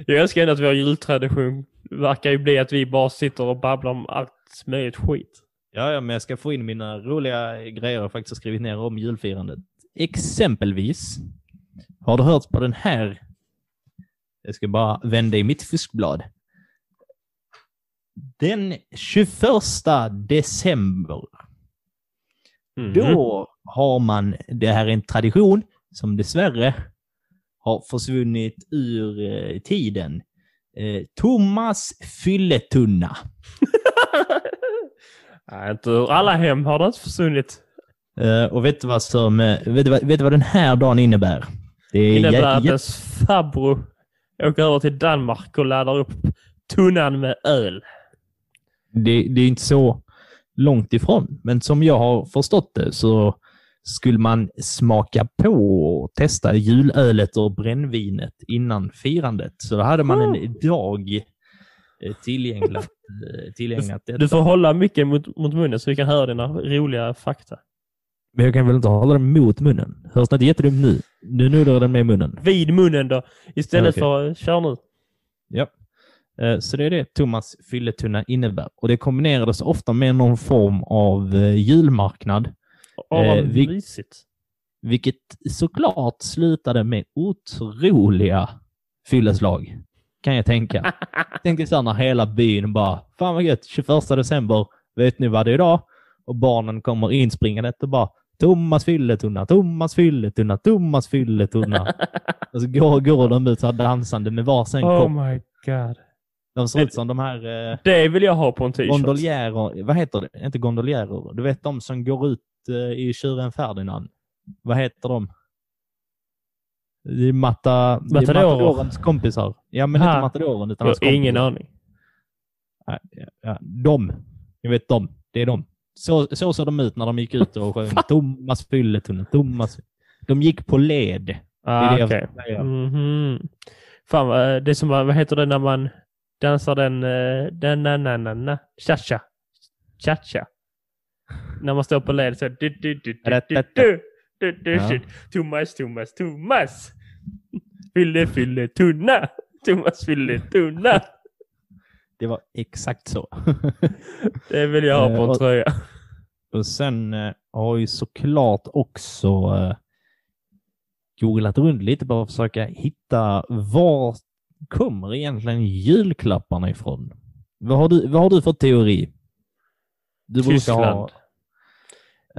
Jag älskar ändå att vi har jultradition. Verkar ju bli att vi bara sitter och babblar om allt möjligt skit. Ja, ja, men jag ska få in mina roliga grejer jag faktiskt har skrivit ner om julfirandet. Exempelvis, har du hört på den här? Jag ska bara vända i mitt fuskblad. Den 21 december, Mhm. då har man, det här är en tradition som dessvärre har försvunnit ur eh, tiden. Eh, Thomas Fylletunna. Nej, inte ur alla hem har det inte försvunnit. Eh, och vet du vad som, eh, vet du vad, vet du vad den här dagen innebär? Det är innebär att ens farbror åker över till Danmark och laddar upp tunnan med öl. det, det är inte så långt ifrån, men som jag har förstått det så skulle man smaka på och testa julölet och brännvinet innan firandet. Så då hade man en dag eh, tillgängligt. eh, detta. Du får hålla mycket mot, mot munnen så vi kan höra dina roliga fakta. Men jag kan väl inte hålla den mot munnen? Hörs det inte jättedumt nu? Nu nuddar den med munnen. Vid munnen då, istället Okej. för kör nu. Ja. Eh, Så det är det Thomas fylletunna innebär. Och det kombinerades ofta med någon form av eh, julmarknad, Åh, vad Eh, mysigt. vilket såklart slutade med otroliga fylleslag. Kan jag tänka. Tänk så när hela byn bara, fan vad gött, 21 december, vet ni vad det är idag? Och barnen kommer inspringande och bara, Thomas fylletunna, Thomas fylletunna, Thomas fylletunna. och så går, går de ut så här dansande med varsin Oh kopp. my god. De ser ut som de här eh, Det vill jag ha på en t-shirt. Gondoljärer, vad heter det? Inte gondoljärer. Du vet de som går ut i Tjuren Ferdinand. Vad heter de? Det är Matta, det. Matadorens kompisar. Ja, men Ha. inte Matadoren utan hans har ingen kompisar. aning. Ja, ja, de. Jag vet de. Det är de. Så, så såg de ut när de gick ut och sjöng Thomas Fylletunna, Thomas. De gick på led. Det Ah, är det okej. jag ska säga. Mhm. Fan, det är som, vad heter det när man dansar den, eh, den, na, na, na, na, cha-cha. Cha-cha. När man står på led så... Ja. Thomas, Thomas, Thomas! Fylle, fylle, tunna! Thomas fylle, tunna! Det var exakt så. det vill jag ha på en eh, tröja. Och sen eh, har ju såklart också eh, googlat runt lite bara för att försöka hitta var kommer egentligen julklapparna ifrån? Vad har du, vad har du för teori? Du Tyskland.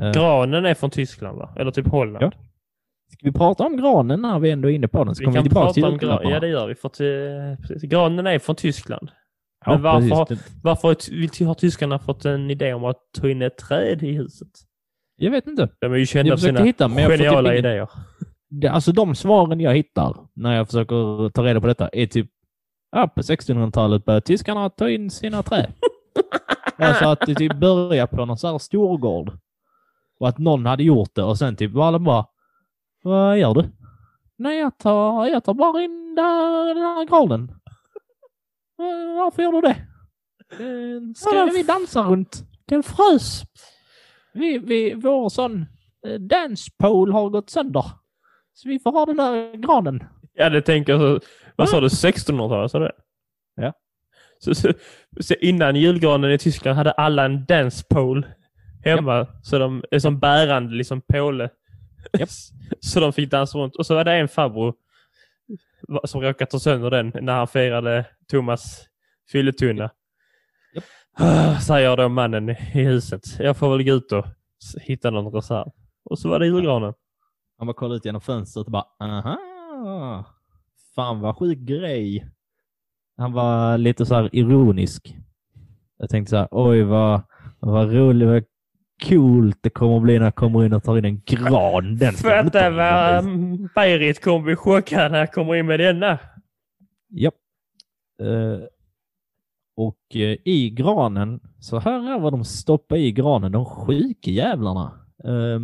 eh, Granen är från Tyskland va? Eller typ Holland. Ja, Ska vi prata om granen när vi ändå är inne på den? Så Vi kommer kan vi tillbaka till prata om gran. julklapparna. Ja, det gör vi. För att, eh, granen är från Tyskland. Ja, Men varför- precis. Varför har ty- har tyskarna fått en idé om att ta in ett träd i huset? Jag vet inte. De är ju kända Jag för sina hitta, men jag typ geniala ingen- idéer. Det, alltså de svaren jag hittar när jag försöker ta reda på detta är typ ja, på 1600-talet började tyskarna ta in sina trä. alltså att det typ började på någon sån här storgård. Och att någon hade gjort det och sen typ var alla bara Vad gör du? Nej, jag tar, jag tar bara in där, den här granen. "Eh, Varför gör du det? "Eh, Ska Ja, vi dansa runt? Den frös. Vi, vi, vår sån eh, dance pole har gått sönder. Så vi får ha den där granen. Ja, det tänker jag. Vad sa du? 1600-talet? Sa du det? Ja. Så, så, så innan julgranen i Tyskland hade alla en dance pole hemma. Så de är som bärande liksom påle. Japp. så de fick dansa runt. Och så var det en farbror som råkade ta sönder den när han firade Thomas fylletunna. Japp. Ah, Säger då mannen i huset. Jag får väl gå ut och hitta någon reserv. Och så var det julgranen. Han bara kollade ut genom fönstret och bara aha. Fan vad sjuk grej. Han var lite så här ironisk. Jag tänkte så här, oj vad, vad roligt, vad coolt det kommer att bli när jag kommer in och tar in en gran. Den Fatta vad mm, Berit kommer bli chockad när jag kommer in med denna. Japp. Eh, och eh, i granen, så här är vad de stoppade i granen, de sjuka jävlarna. Eh,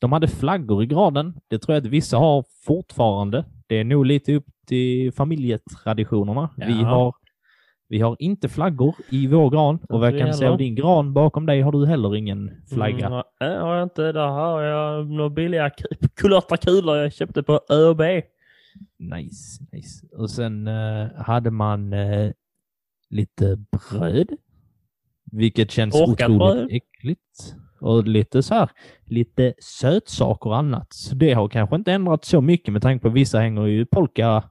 de hade flaggor i granen. Det tror jag att vissa har fortfarande. Det är nog lite upp till familjetraditionerna. Vi har Vi har inte flaggor i vår gran och vad jag kan se av din gran bakom dig har du heller ingen flagga. Mm, nej, har jag inte. Där har jag några billiga ku- kulörta kulor jag köpte på ÖB. Nice, nice. Och sen eh, hade man eh, lite bröd. Vilket känns Torkat otroligt bröd. äckligt. Och lite så här, lite sötsaker och annat. Så det har kanske inte ändrat så mycket med tanke på vissa hänger ju polka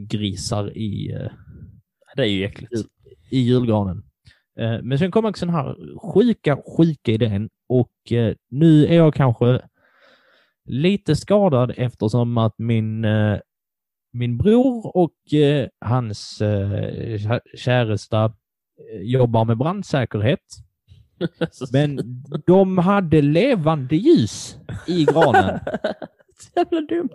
grisar i, eh, Det är ju äckligt. i julgranen. Eh, men sen kom också den här sjuka, sjuka idén och eh, nu är jag kanske lite skadad eftersom att min, eh, min bror och eh, hans eh, kä- käresta eh, jobbar med brandsäkerhet. Men de hade levande ljus i granen. Jävla dumt.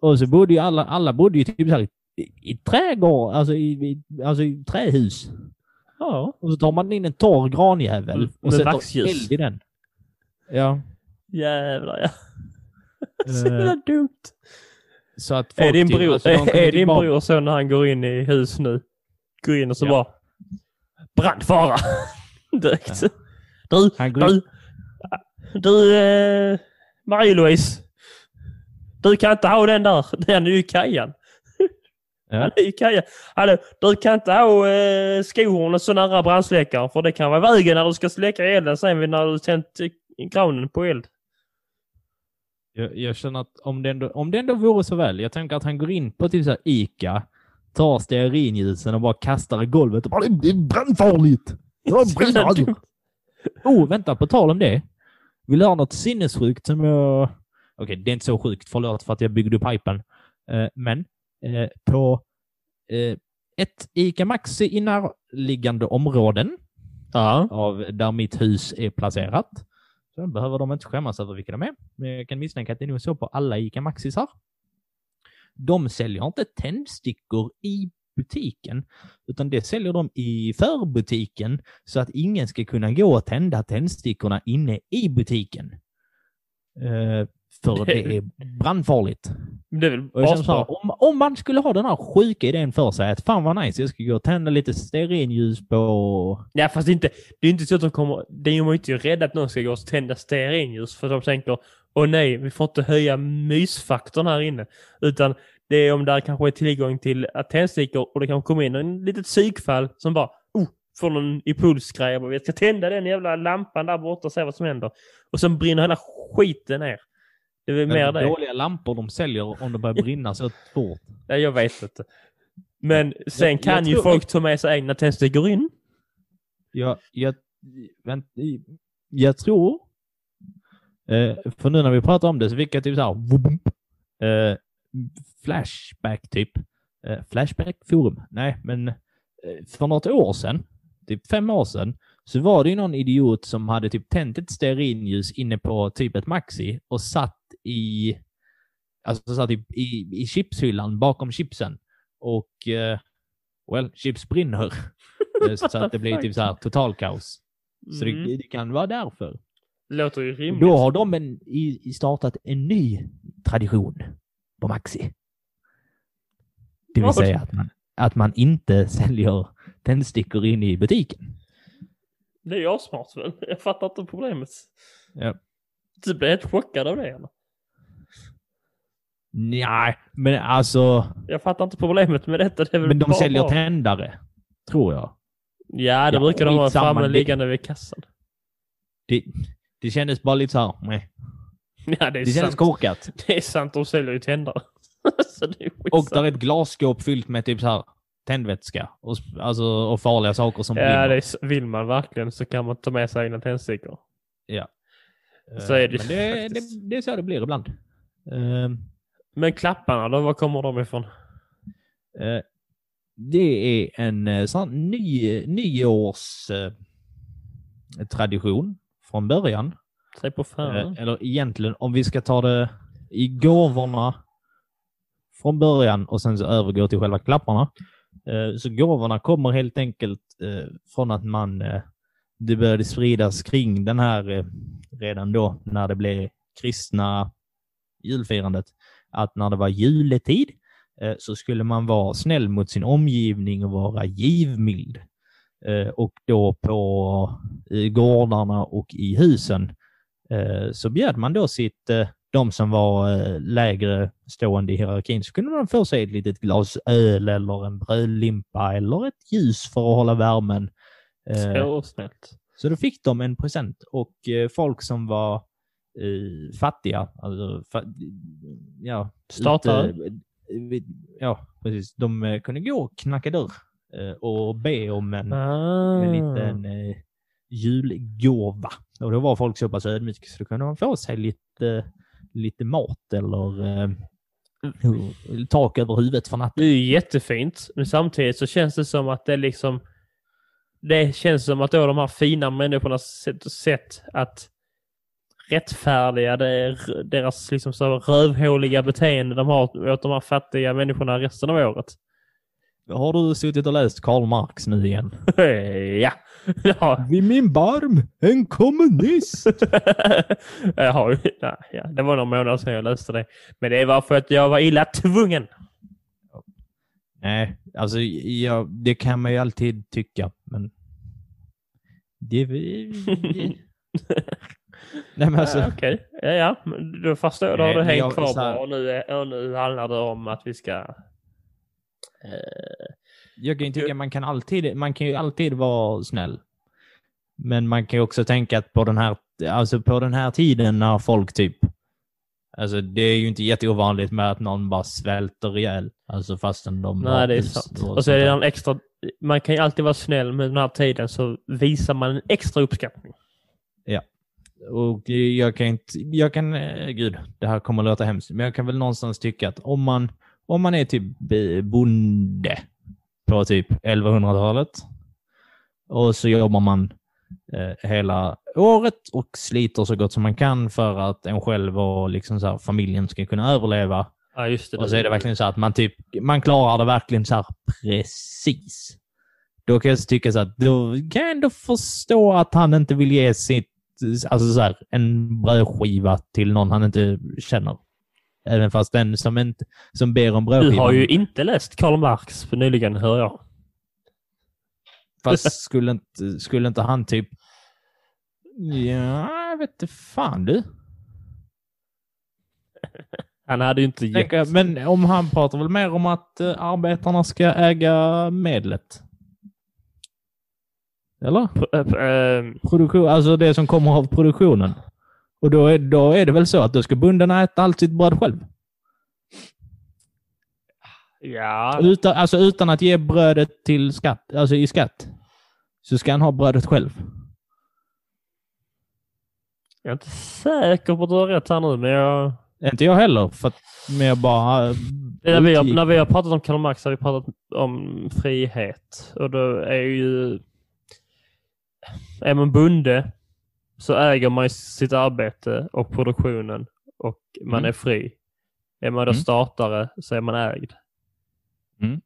Och så bodde ju alla, alla bodde ju typ så här i, i trädgård, alltså i, i, alltså i trähus. Ja. Och så tar man in en torr granjävel Mm, och sätter eld i den. Ja. Jävlar ja. Så Eh, jävla dumt. Så att Är folk din, typ- bror, alltså, kommer är din bror så när han går in i hus nu? Går in och så Ja. bara... Brandfara! Direkt. Du, Han går du, du, eh, Marie-Louise. Du kan inte ha den där. Den är ju Kajan. Ja. Han är ju Kajan. Hallå, du kan inte ha eh, skohornet så nära brandsläckaren för det kan vara vägen när du ska släcka elden sen när du tänt eh, granen på eld. Jag, jag känner att om det, ändå, om det ändå vore så väl, jag tänker att han går in på typ så här Ica, tar stearinljusen och bara kastar i golvet och bara det är brandfarligt! Jag brinner! dumt. Oh, vänta, på tal om det. Vill du ha något sinnessjukt som jag... Okej, det är inte så sjukt, förlåt för att jag byggde upp hypen. Eh, men eh, på eh, ett ICA Maxi i närliggande områden Ja. av där mitt hus är placerat. Så behöver de inte skämmas över vilka de är. Men jag kan misstänka att det är nog så på alla ICA Maxisar. De säljer inte tändstickor i butiken, utan det säljer de i förbutiken så att ingen ska kunna gå och tända tändstickorna inne i butiken. Eh, för det är brandfarligt. Det är väl Och jag så här, om, om man skulle ha den här sjuka idén för sig att fan vad nice, jag ska gå och tända lite stearinljus på... Ja, fast det är inte, det är inte så att de kommer... Det är ju inte rädda att någon ska gå och tända stearinljus för de tänker åh nej, vi får inte höja mysfaktorn här inne. Utan det är om där kanske är tillgång till tändstickor och det kan komma in en litet psykfall som bara oh, får någon impulsgrej. Jag ska tända den jävla lampan där borta och se vad som händer. Och sen brinner hela skiten ner. Det är väl mer det. dåliga lampor de säljer om det börjar brinna så fort. Nej, jag vet inte. Men sen jag kan ju tror- folk ta med sig egna tändstickor in. Jag, jag, vänt, jag tror, eh, för nu när vi pratar om det så fick jag typ så här, eh, flashback typ. Eh, flashback forum? Nej, men eh, för något år sedan, typ fem år sedan, så var det ju någon idiot som hade typ tänt ett stearinljus inne på typ ett Maxi och satt i, alltså satt i, i, i chipshyllan bakom chipsen. Och, eh, well, chips brinner. Eh, så att det blir typ så här total kaos. Så Mm. det, det kan vara därför. Låter ju rimligt. Då har de en, i, startat en ny tradition på Maxi. Det vill säga att man, att man inte säljer tändstickor in i butiken. Det är ju asmart väl? Jag fattar inte problemet. Ja. Du blir helt chockad av det eller? Nej, men alltså, Jag fattar inte problemet med detta. Det men de säljer bra. tändare. Tror jag. Ja, det Ja, brukar de ha framme det- liggande vid kassan. Det, det kändes bara lite så här, nej. Ja, det är Det kändes korkat. Det är sant, de säljer ju tändare. Och där är ett glasskåp fyllt med typ så här tändvätska och, alltså, och farliga saker som Ja, brinner. det är, s- vill man verkligen så kan man ta med sig egna tändstickor. Ja. Så är det Eh, Men det, det, det är så det blir ibland. Eh, Men klapparna då, var kommer de ifrån? eh, det är en eh, sån ny, nyårs eh, tradition från början. Säg på fan. Eh, eller egentligen, om vi ska ta det i gåvorna från början och sen så övergå till själva klapparna. Eh, så gåvorna kommer helt enkelt eh, från att man, det började spridas kring den här redan då när det blev kristna julfirandet. Att när det var juletid eh, så skulle man vara snäll mot sin omgivning och vara givmild. Eh, och då på i gårdarna och i husen eh, så bjöd man då sitt, eh, de som var eh, lägre stående i hierarkin, så kunde man få sig ett litet glas öl eller en brödlimpa eller ett ljus för att hålla värmen. Eh, Så snällt. så då fick de en present och eh, folk som var eh, fattiga, alltså, fa ja, Startare? eh, ja, precis. De eh, kunde gå och knacka dörr eh, och be om en, Ah. en liten eh, julgåva. Och då var folk så pass ödmjuka så då kunde man få sig lite, lite mat eller eh, tak över huvudet för natten. Det är jättefint, men samtidigt så känns det som att det liksom... Det känns som att då de här fina människornas sätt, sätt att rättfärdiga det, deras liksom så rövhåliga beteende de har åt de här fattiga människorna resten av året. Har du suttit och läst Karl Marx nu igen? ja. ja. Vid min barm, en kommunist! jag har nej, ja, det var några månader sedan jag läste det. Men det var för att jag var illa tvungen. Nej, alltså ja, det kan man ju alltid tycka, men... Det... Nej men alltså... Ja, Okej, ja, ja. Då förstår jag. Då har du hängt kvar här- och nu, är, och nu handlar det om att vi ska... Eh, Jag kan ju tycka man kan alltid, man kan ju alltid vara snäll. Men man kan ju också tänka att på den här, alltså på den här tiden när folk typ, alltså det är ju inte jätteovanligt med att någon bara svälter ihjäl. Alltså fastän de nej, det är sant. och så är det en extra... Man kan ju alltid vara snäll, men den här tiden så visar man en extra uppskattning. där. Och jag kan inte, jag kan, eh, gud, det här kommer att låta hemskt, men jag kan väl någonstans tycka att om man, om man är typ bonde på typ 1100-talet och så jobbar man eh, hela året och sliter så gott som man kan för att en själv och liksom så här, familjen ska kunna överleva. Ja, just det. Och så är det verkligen så att man typ, man klarar det verkligen så här precis. Då kan jag tycka så att då kan jag ändå förstå att han inte vill ge sitt, alltså så här, en brödskiva till någon han inte känner. Även fast den som, inte, som ber om Du brödskivan. har ju inte läst Karl Marx för nyligen, hör jag. Fast skulle inte, skulle inte han typ... Ja, jag vet inte fan du. Han hade ju inte gett... Men om han pratar väl mer om att eh, arbetarna ska äga medlet? Eller? P- p- ehm, Produktion, alltså det som kommer av produktionen. Och då är, då är det väl så att då ska bonden äta allt sitt bröd själv? ja, Utan, alltså utan att ge brödet till skatt, alltså i skatt. Så ska han ha brödet själv. jag är inte säker på att du har rätt här nu, men jag... Inte jag heller, för att men jag bara... När vi, har, när vi har pratat om Karl Marx har vi pratat om frihet. Och då är ju... Är man bonde så äger man sitt arbete och produktionen och man Mm. är fri. Är man då Mm. startare så är man ägd. Mm.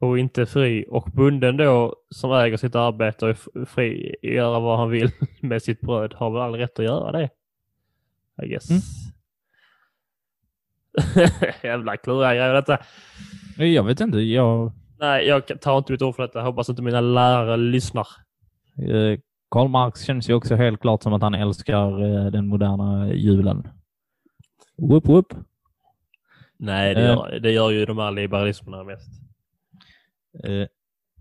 Och inte fri. Och bunden då som äger sitt arbete och är fri att göra vad han vill med sitt bröd har väl all rätt att göra det. I guess. Mm. Jävla kluriga grejer detta. Jag vet inte, jag... Nej, jag tar inte mitt ord för detta. Jag hoppas inte mina lärare lyssnar. Eh, Karl Marx känns ju också helt klart som att han älskar eh, den moderna julen. Whoop whoop. Nej, det, Eh. gör, det gör ju de här liberalismerna mest. Eh,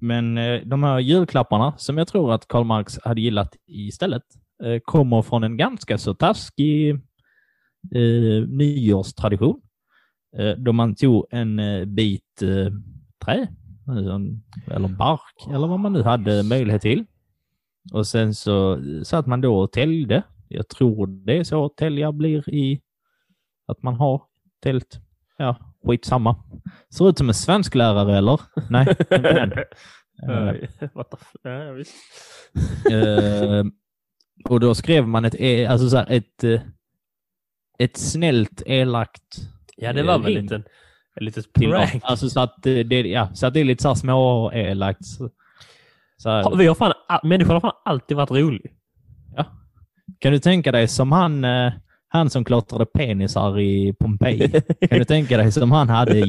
Men eh, de här julklapparna som jag tror att Karl Marx hade gillat istället eh, kommer från en ganska så taskig eh, nyårstradition. Eh, då man tog en eh, bit eh, trä, eller bark, eller vad man nu hade möjlighet till. Och sen så satt man då och täljde. Jag tror det är så tälja blir i att man har tält. Ja, skitsamma. Ser ut som en svensk lärare eller? Nej, inte den. Eh. Eh, och då skrev man ett, e- alltså så här, ett, eh, ett snällt elakt Ja, det var väl en liten, en dem. prank. Alltså så att eh, det, ja, så att det är lite så här små elakt. Så, här, Vi har fan, människan har fan alltid varit rolig. ja. Kan du tänka dig som han, eh, Han som klotrade penisar i Pompeji. Kan du tänka dig som han hade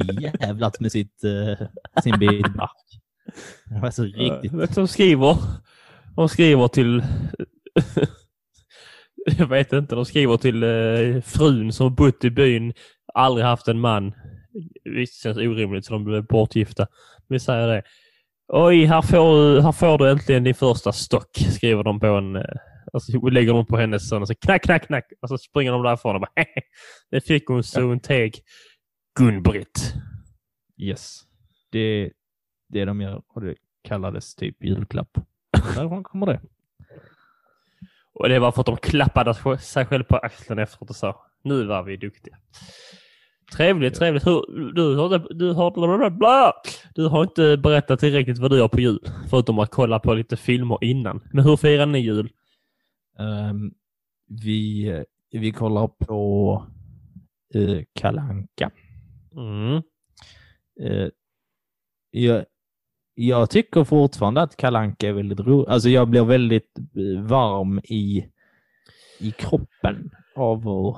jävlat med sitt, uh, sin bit bark. Det var så riktigt. Vet de skriver, de skriver till, jag vet inte, de skriver till eh, frun som bott i byn, aldrig haft en man. Visst känns orimligt så de blev bortgifta. Vi säger det. Oj, här får, du, här får du äntligen din första stock, skriver de på en, eh, alltså lägger de på hennes son och så knack, knack, knack. Och så springer de därifrån och bara det fick hon så hon teg. Gun-Britt. Yes. Det det de gör och det kallades typ julklapp. Därifrån kommer det. Och det var för att de klappade sig själv på axeln efteråt och sa nu var vi duktiga. Trevligt, trevligt. Hur, du, har, du, har, bla, bla, bla. du har inte berättat tillräckligt vad du gör på jul. Förutom att kolla på lite filmer innan. Men hur firar ni jul? Um, vi, vi kollar på uh, Kalanka. Mm. Uh, jag, jag tycker fortfarande att Kalanka är väldigt roligt. Alltså jag blir väldigt eh, varm i, i kroppen av att,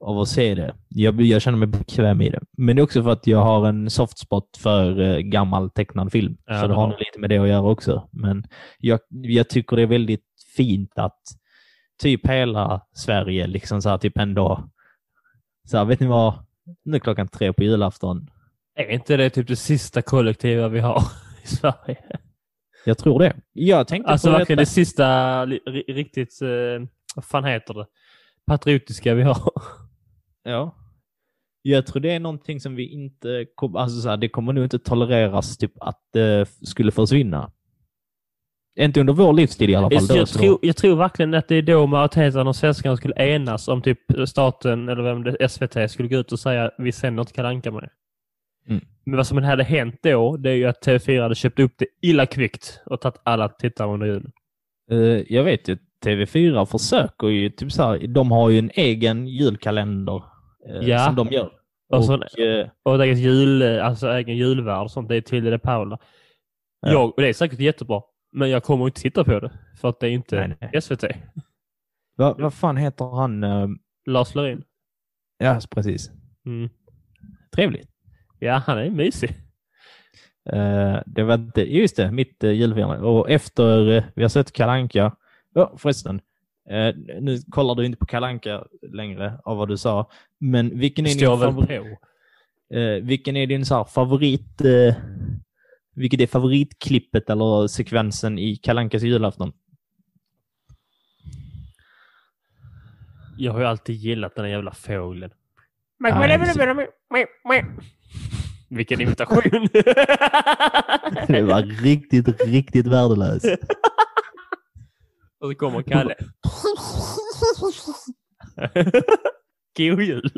av att se det. Jag, jag känner mig bekväm i det. Men det är också för att jag har en softspot för uh, gammal tecknad film. Ja, så det har nog lite med det att göra också. Men jag, jag tycker det är väldigt fint att typ hela Sverige liksom så här, typ ändå så här, vet ni vad? Nu är klockan tre på julafton. Är inte det typ det sista kollektiva vi har i Sverige? Jag tror det. Jag tänkte Alltså på verkligen detta. det sista riktigt, eh, vad fan heter det? Patriotiska vi har. Ja. Jag tror det är någonting som vi inte kommer, alltså så här, det kommer nog inte tolereras typ att det skulle försvinna. Inte under vår livstid i alla fall. Jag, då, jag, tror, jag tror verkligen att det är då majoriteten av svenskarna skulle enas om typ staten eller vem det SVT skulle gå ut och säga vi sänder inte Kalle mer. Mm. Men vad som hade hänt då, det är ju att TV4 hade köpt upp det illa kvickt och tagit alla tittare under julen. Eh, jag vet ju, TV4 försöker ju, typ så här, de har ju en egen julkalender eh, Ja. som de gör. Och, så, Och, eh, och eget jul, alltså egen julvärld och sånt. Det är Tilde de Paula. Ja. Jag, och det är säkert jättebra. Men jag kommer inte titta på det. För att det är inte Nej, nej. SVT. vad, vad fan heter han? eh, Lars Lerin. ja, precis. Mm. Trevligt. Ja, han är mysig. Eh, det var inte, just det, mitt uh, julfirande. Och efter uh, vi har sett Kalanka. Ja, förresten. eh, nu kollar du inte på Kalanka längre av vad du sa. Men vilken är din, Står väl favorit, eh, vilken är din så här, favorit... eh, vilket är favoritklippet eller sekvensen i Kalankas julafton? Jag har ju alltid gillat den där jävla fågeln. Vilken imitation! Det var riktigt, riktigt värdelöst. Och så kommer Kalle. God!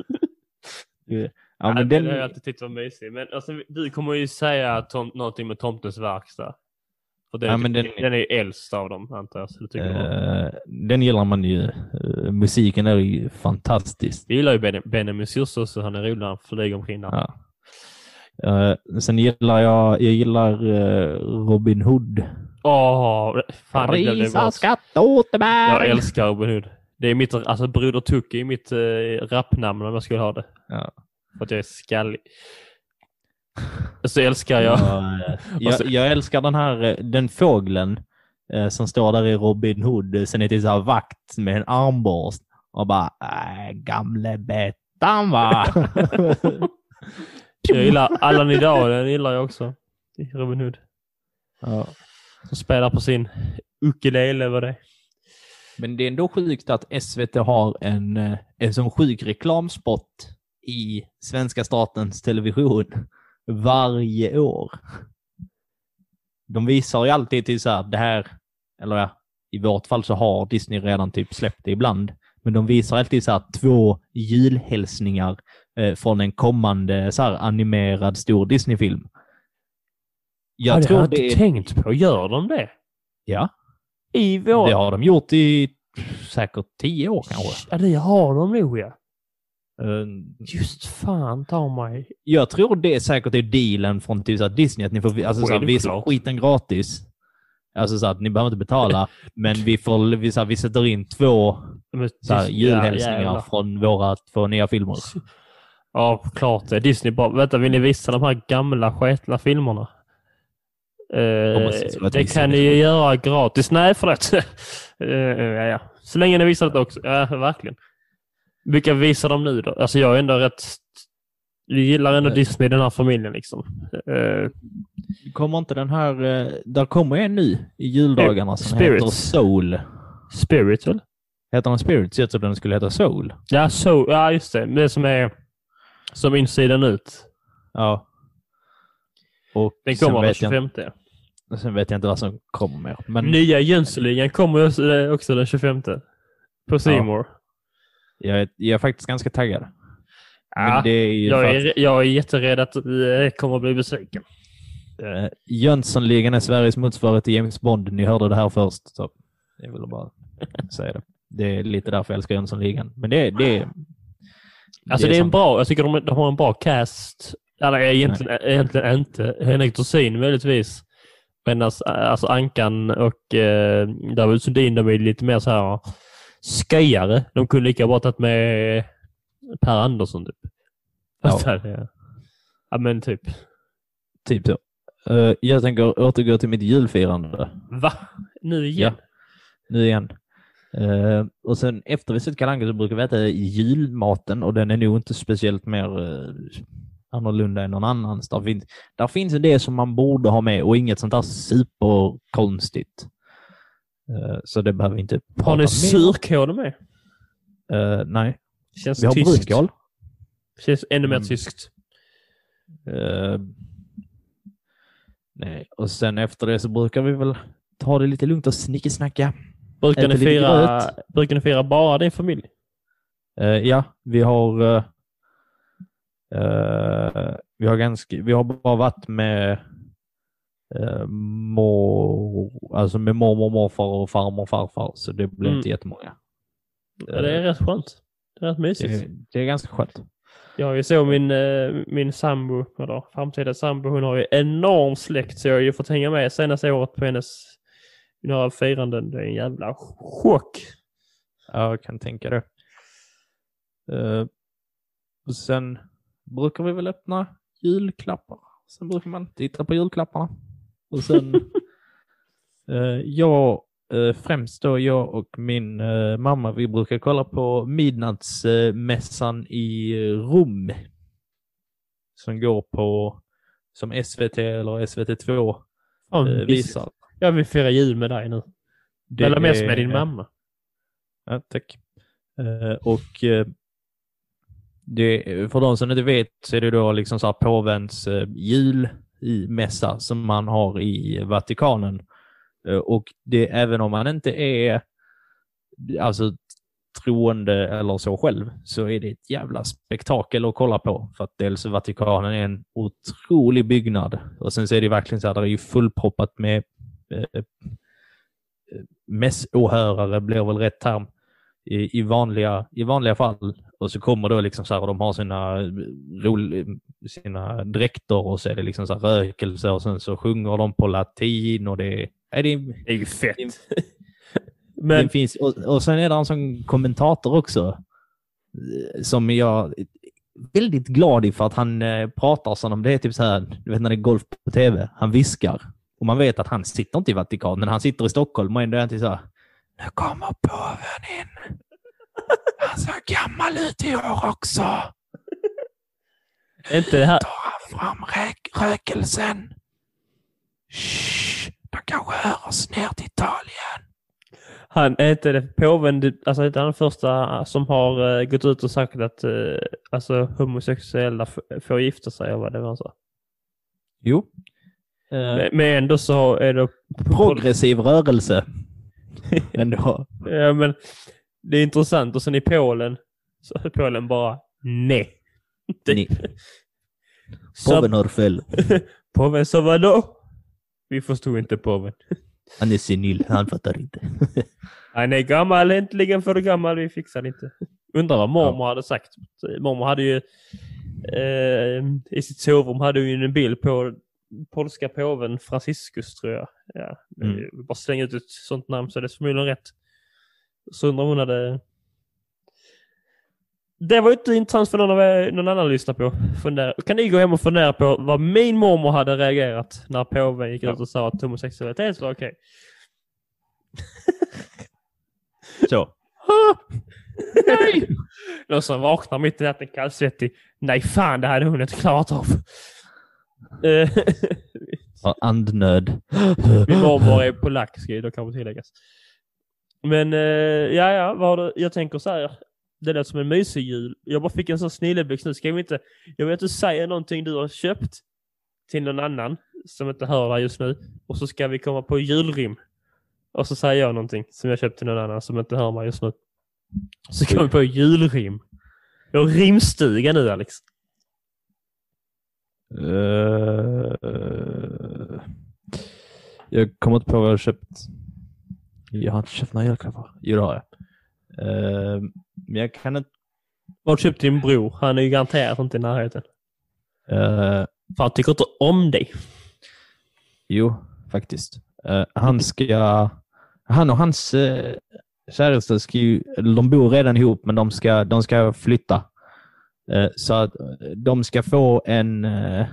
Ja, men den har den, jag alltid tyckt var mysig. Men alltså, du kommer ju säga tom, någonting med Tomtens verkstad. För den, Ja, men den, den- är ju äldst av dem, antar jag. Så tycker eh, den gillar man ju. Eh, musiken är ju fantastisk. Vi gillar ju Ben- Benjamin Sjusso, så han är rolig när han flyger omkring där. Ja. Eh, sen gillar jag, jag gillar Robin Hood. Åh, fan det glömde jag bort. skatt återbär! Jag älskar Robin Hood. Det är mitt, alltså Broder Tuck är mitt eh, rapnamn om jag skulle ha det. Ja. För att jag är skallig. Så älskar jag. Ja, jag, jag älskar den här, eh, den fågeln eh, som står där i Robin Hood. eh, Sen är det så här vakt med en armborst och bara, äh, gamle Bettan va? Jag gillar Allan idag, den gillar jag också. Robin Hood. ja. Som spelar på sin ukulele vad det är. Men det är ändå sjukt att SVT har en, eh, en sån sjuk reklamspot i svenska statens television varje år. De visar ju alltid till så här, det här, eller ja, i vårt fall så har Disney redan typ släppt det ibland, men de visar alltid så här två julhälsningar eh, från en kommande så här animerad stor Disney-film. Jag ja, det har tror jag inte tänkt på. Gör de det? ja, I vår... det har de gjort i säkert tio år kanske. Ja, det har de nog ja. Eh, Just fan ta mig. Jag tror det är säkert är dealen från typ så Disney, att ni får alltså, så här, visa skiten gratis. Alltså så att ni behöver inte betala, men vi, får, vi, så här, vi sätter in två så här, julhälsningar ja, från våra två nya filmer. Ja, klart det. Disney bara, vänta, vill ni visa de här gamla sketna filmerna? Eh, måste se vad det visa kan det. ni ju göra gratis. Nej, förlåt. uh, ja, ja. Så länge ni visar det också. Ja, verkligen. Vilka visar de nu då? Alltså jag är ändå rätt... Vi gillar ändå Eh. Disney, den här familjen liksom. Eh, Kommer inte den här... eh, Där kommer en ny i juldagarna som Spirits. heter Soul. Spiritual? Heter den Spirits? Jag trodde den skulle heta Soul. Ja, så, ja, just det. Det som är som insidan ut. Ja. Och Den kommer den vet, jag, 25. Sen vet jag inte vad som kommer mer. Men Nya Jönssonligan kommer också, eh, också den 25. På C More. jag, är, jag är faktiskt ganska taggad. Ja, det är jag, är, jag är jätterädd att jag kommer att bli besviken. att uh, Jönssonligan är Sveriges motsvarighet till James Bond. Ni hörde det här först. Så jag vill bara säga det. Det är lite därför jag älskar Jönssonligan. Men det, det, Alltså det är en som- bra, jag tycker de, de har en bra cast. Eller egentligen, egentligen inte. Henrik Dorsin möjligtvis. Men alltså, alltså Ankan och eh, David Sundin, de är lite mer så här skojare. De kunde lika bra tagit med Per Andersson typ. Ja. Här, ja. ja men typ. Typ så. Eh, jag tänker återgå till mitt julfirande. Va? Nu igen? nu igen. Eh, och sen efter vi sett Kalle så brukar vi äta julmaten och den är nog inte speciellt mer uh, annorlunda än någon annans. Där finns, där finns det som man borde ha med och inget sånt där superkonstigt. Eh, så det behöver vi inte prata Har ni surkål med? Eh, nej, Känns vi har tyskt. brunkål. Känns ännu mer Mm. tyskt. Eh, nej, och sen efter det så brukar vi väl ta det lite lugnt och snickesnacka. Brukar ni, fira, brukar ni fira bara din familj? Ja, vi har eh, eh, vi har ganska, vi har bara varit med uh, mor, alltså med mormor, morfar och farmor och farfar, så det blir Mm. inte jättemånga. Ja, det är rätt skönt. Det är rätt mysigt. det, det är ganska skönt. Jag har ju så min, eh, min sambo, eller framtida sambo, hon har ju enorm släkt så jag har ju fått hänga med senaste året på hennes några firanden. Det är en jävla chock. Ja, jag kan tänka det. Eh, och sen brukar vi väl öppna julklappar. Sen brukar man titta på julklapparna. Och sen eh, jag, eh, främst då jag och min eh, mamma, vi brukar kolla på midnattsmässan i Rom. Som går på, som SVT eller SVT2 Fan, eh, vi- visar. Jag vill fira jul med dig nu. Det Eller mest med din mamma. Ja, tack. Eh, och eh, det, för de som inte vet så är det då liksom så här påvens eh, julmässa som man har i Vatikanen. Eh, och det, även om man inte är alltså troende eller så själv, så är det ett jävla spektakel att kolla på. För att dels Vatikanen är en otrolig byggnad och sen så är det verkligen så här, det är ju fullproppat med eh, eh, mässåhörare blir väl rätt term i, i, vanliga, i vanliga fall. Och så kommer då liksom så här och de har sina, rol, sina dräkter och så är det liksom så här rökelse och sen så sjunger de på latin och det, är det, Det är ju fett. det Men finns, och, och sen är det en sån kommentator också eh, som jag är väldigt glad i för att han eh, pratar som om det är typ så här, du vet när det är golf på tv, han viskar. Och man vet att han sitter inte i Vatikanen, han sitter i Stockholm och ändå är han till så här, nu kommer påven in. Han ser gammal ut i år också. inte det här. Tar han fram rök, rökelsen. Shh, de kanske hör oss ner till Italien. Han är inte det påven, alltså inte han den första som har eh, gått ut och sagt att eh, alltså, homosexuella får gifta sig, eller vad det var han sa. Jo. Men, men ändå så är det... progressiv rörelse. Ändå. Ja, men det är intressant. Och sen i Polen, så är Polen bara nej. Påven har fel. påven sa vadå? Vi förstod inte påven. Han är senil, han fattar inte. Han är gammal, äntligen för gammal, vi fixar det inte. Undrar vad mormor hade sagt. Mormor hade ju eh, i sitt sovrum hade ju en bild på polska påven Franciscus tror jag. Ja, Mm. mm. bara slänga ut ett sånt namn så det är förmodligen rätt. Så undrar hon hade... Det var inte intressant för någon, av någon annan att lyssna på. Fundera. Kan ni gå hem och fundera på vad min mormor hade reagerat när påven gick ut och sa att homosexualitet var okej? Så. Nej! Någon som vaknar mitt i natten kallsvettig. Nej fan, det hade hon inte klarat av. Eh, Andnöd. Min mormor är polack, ska då kanske tilläggas. Men eh, ja, ja, vad har du? jag tänker så här. Det låter som en mysig jul. Jag bara fick en sån snilleblixt nu. Ska vi inte, jag vill att du säger någonting du har köpt till någon annan som inte hör dig just nu. Och så ska vi komma på julrim. Och så säger jag någonting som jag köpt till någon annan som inte hör mig just nu. Så kommer vi på julrim. Jag har rimstuga nu Alex. Eh, jag kommer inte på vad jag har köpt. Jag har inte köpt några julklappar. Jo, det har jag. Eh, men jag kan inte... Vad har du köpt till din bror? Han är ju garanterat inte i närheten. eh, För han tycker inte om dig. jo, faktiskt. Eh, han ska... Han och hans uh, käresta ska ju... De bor redan ihop, men de ska, de ska flytta. Eh, så att eh, de ska få en... eh,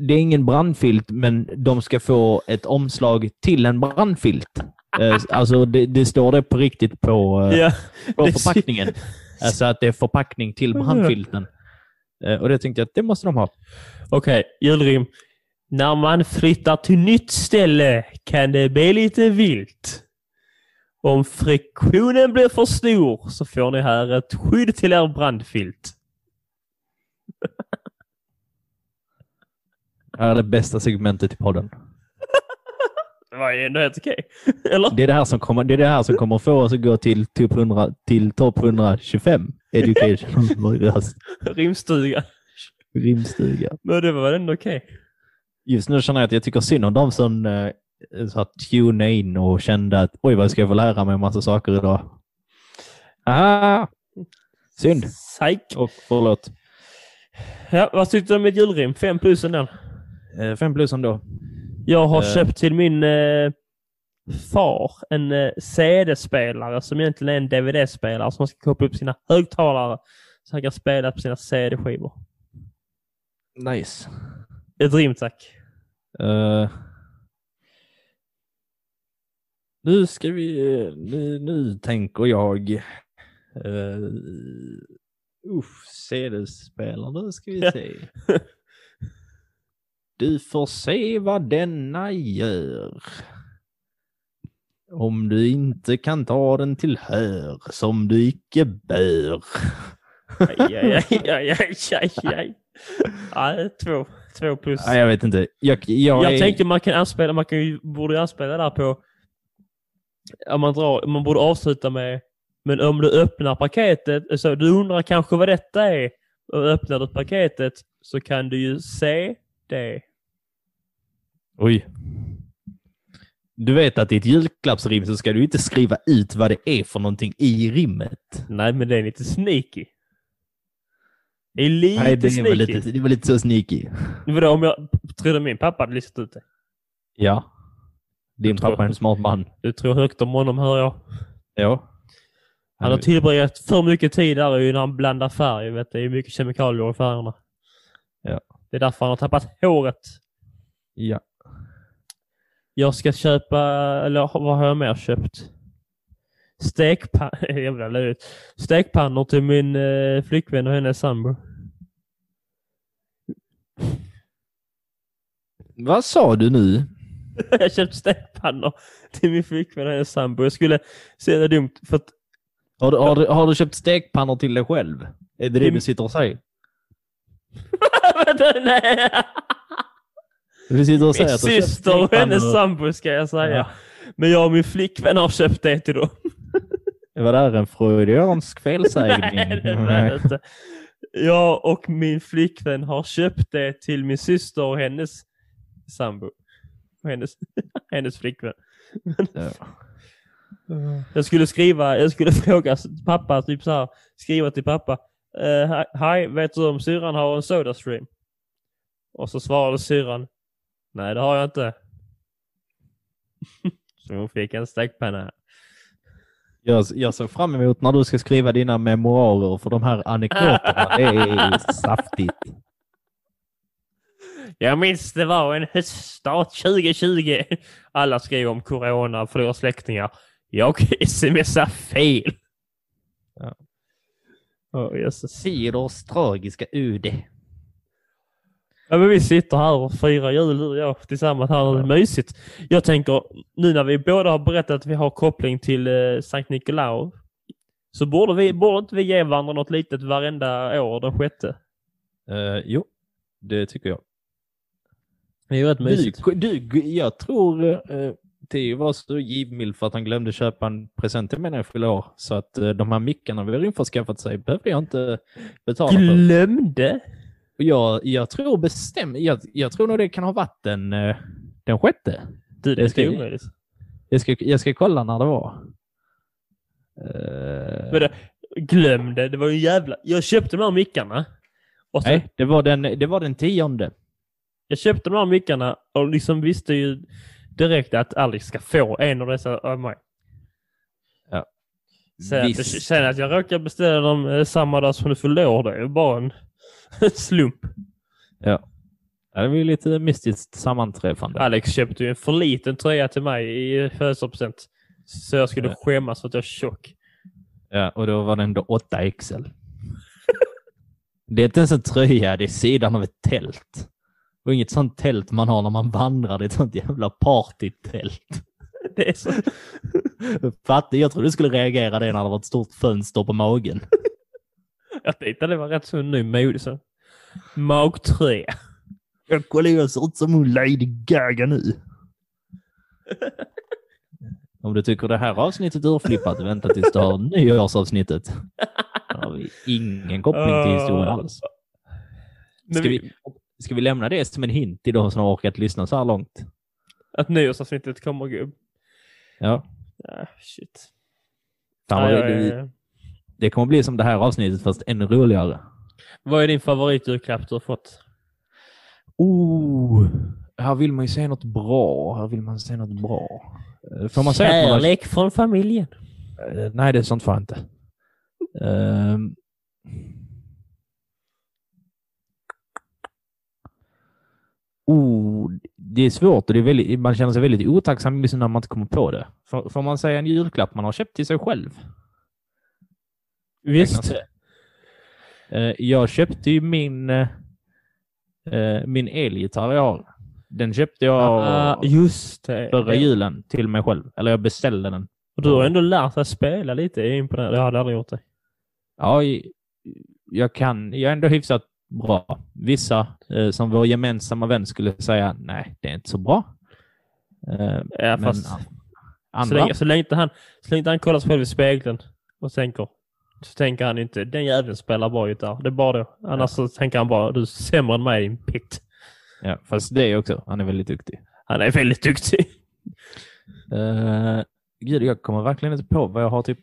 det är ingen brandfilt, men de ska få ett omslag till en brandfilt. Eh, Alltså det, det står det på riktigt på, eh, Ja, på förpackningen. Alltså att det är förpackning till brandfilten. Eh, Och det tänkte jag att det måste de ha. Okej, julrim. När man flyttar till nytt ställe kan det bli lite vilt. Om friktionen blir för stor så får ni här ett skydd till er brandfilt. Det här är det bästa segmentet i podden. Det var ju ändå helt okej. Eller? Det är det här som kommer, det är det här som kommer få oss att gå till topp 100, till topp 125. Education. Rimstuga. Rimstuga. Men det var ändå okej. Just nu känner jag att jag tycker synd om de som eh, så tunade in och kände att oj, vad ska jag få lära mig en massa saker idag. Ah, synd. Psyk. Och förlåt. Ja, vad tyckte du om ett julrim? Fem plus den. Eh, fem plus ändå. Jag har Eh. köpt till min eh, far en eh, CD-spelare som egentligen är en DVD-spelare som man ska koppla upp sina högtalare så han kan spela på sina CD-skivor. Nice. Ett rim tack. Eh, nu ska vi... Nu, nu tänker jag... Uh, uff, CD-spelare. Nu ska vi se. Du får se vad denna gör. Om du inte kan ta den till hör som du icke bör. Aj, aj, aj, aj, aj, aj, aj. Två, två plus. Nej, jag vet inte. Jag, jag, Jag är- tänkte man kan anspela, man kan borde anspela där på, om man, drar, man borde avsluta med, men om du öppnar paketet, så du undrar kanske vad detta är, och öppnar du paketet så kan du ju se det. Oj. Du vet att i ett julklappsrim så ska du inte skriva ut vad det är för någonting i rimmet. Nej, men det är lite sneaky. Det är lite Nej, det sneaky. var lite, det var lite så sneaky. Vadå, om jag trodde min pappa hade listat ut det? Ja. Din tror- pappa är en smart man. Du tror högt om honom, hör jag. Ja. Han har tillbringat för mycket tid där när han blandar färg. Vet, det är mycket kemikalier i färgerna. Det är därför han har tappat håret. Ja. Jag ska köpa, eller vad har jag mer köpt? Stekpannor, jävla löjligt. Stekpannor till min eh, flickvän och hennes sambo. Vad sa du nu? jag har köpt stekpannor till min flickvän och hennes sambo. Jag skulle säga det dumt för att Har du, har, du, har du köpt stekpannor till dig själv? Är det det du sitter och säger? Nej! Du sitter och Min säger att syster och hennes sambo ska jag säga. Ja. Men jag och min flickvän har köpt det till dem. Det var där en freudiansk felsägning. Nej, det var det inte. Jag och min flickvän har köpt det till min syster och hennes sambo. Och hennes, hennes flickvän. Ja. Jag skulle skriva, jag skulle fråga pappa, typ så här, skriva till pappa. Eh, Hej, vet du om syrran har en Sodastream? Och så svarade syrran, Nej, det har jag inte. Så hon fick en stekpanna. Jag, jag såg fram emot när du ska skriva dina memoarer för de här anekdoterna. Det är saftigt. Jag minns det var en höststart 2020. Alla skrev om corona, förlorar släktingar. Jag smsade fel. Ja. Jösses. Sidors tragiska öde. Ja, men vi sitter här och firar jul du och jag tillsammans här. Det är mysigt. Jag tänker, nu när vi båda har berättat att vi har koppling till eh, Sankt Nikolaus så borde, vi, borde inte vi ge varandra något litet varenda år den sjätte? Uh, jo, det tycker jag. Det är ju rätt mysigt. Du, du, jag tror uh, Theo var så givmild för att han glömde köpa en present till mig när jag fyllde år. Så att uh, de här mickarna vi har införskaffat sig behövde jag inte betala för. Glömde? Jag, jag tror bestämt, jag, jag tror nog det kan ha varit den, uh, den sjätte. Du, det Det ska- är omöjligt. Jag ska, jag ska kolla när det var. Uh, Men det, glömde, det var ju jävla... Jag köpte de här mickarna. Och så, nej, det var, den, det var den tionde. Jag köpte de här mickarna och liksom visste ju direkt att Alex ska få en av dessa av mig. Sen att, Visst. sen att jag råkar beställa dem eh, samma dag som du fyllde år, det är ju bara en slump. Ja. Ja, Det var ju lite mystiskt sammanträffande. Alex köpte ju en för liten tröja till mig i födelsedagspresent. Så jag skulle Ja. skämmas för att jag är tjock. Ja, och då var den ändå 8 XL. det är inte ens en tröja, det är sidan av ett tält. Och inget sånt tält man har när man vandrar, det är ett sånt jävla partytält. Det är så... Fattig, jag trodde du skulle reagera det när det var ett stort fönster på magen. Jag tänkte det var rätt så ny mode. Så. Magtröja. Jag kollar, jag ser ut som hon Lady Gaga nu. Om du tycker det här avsnittet är urflippat, vänta tills du har nyårsavsnittet. Då har vi ingen koppling till historien alls. Men Ska vi, ska vi lämna det som en hint till de som har orkat lyssna så här långt? Att nyårsavsnittet kommer upp. Ja. Ja, shit. Fan, Ja, vad ja, det, kommer bli som det här avsnittet fast ännu roligare. Vad är din favoritjulklapp du har fått? Oh, här vill man ju säga något bra. Här vill man säga något bra. Eh, Får man säga man har Kärlek från familjen. Eh, nej, det är sånt får jag inte. Ehm. Oh, det är svårt och det är väldigt, man känner sig väldigt otacksam när man inte kommer på det. Får, får man säga en julklapp man har köpt till sig själv? Visst. Eh, jag köpte ju min, eh, eh, min elgitarr jag har. Den köpte jag Ah, just det. förra julen till mig själv. Eller jag beställde den. Och du har ändå lärt dig spela lite. Jag är imponerad. Jag hade aldrig gjort det. Ja, jag kan. Jag är ändå hyfsat bra. Vissa, eh, som vår gemensamma vän skulle säga, nej, det är inte så bra. Eh, Ja, fast a- så andra, länge, så, länge inte han, så länge inte han kollar sig själv i spegeln och tänker, så tänker han inte, den jäveln spelar bra gitarr. Det är bara det. Annars så tänker han bara, du är sämre än mig din pitt. ja, fast det är också. Han är väldigt duktig. Han är väldigt duktig. Uh, gud, jag kommer verkligen inte på vad jag har typ.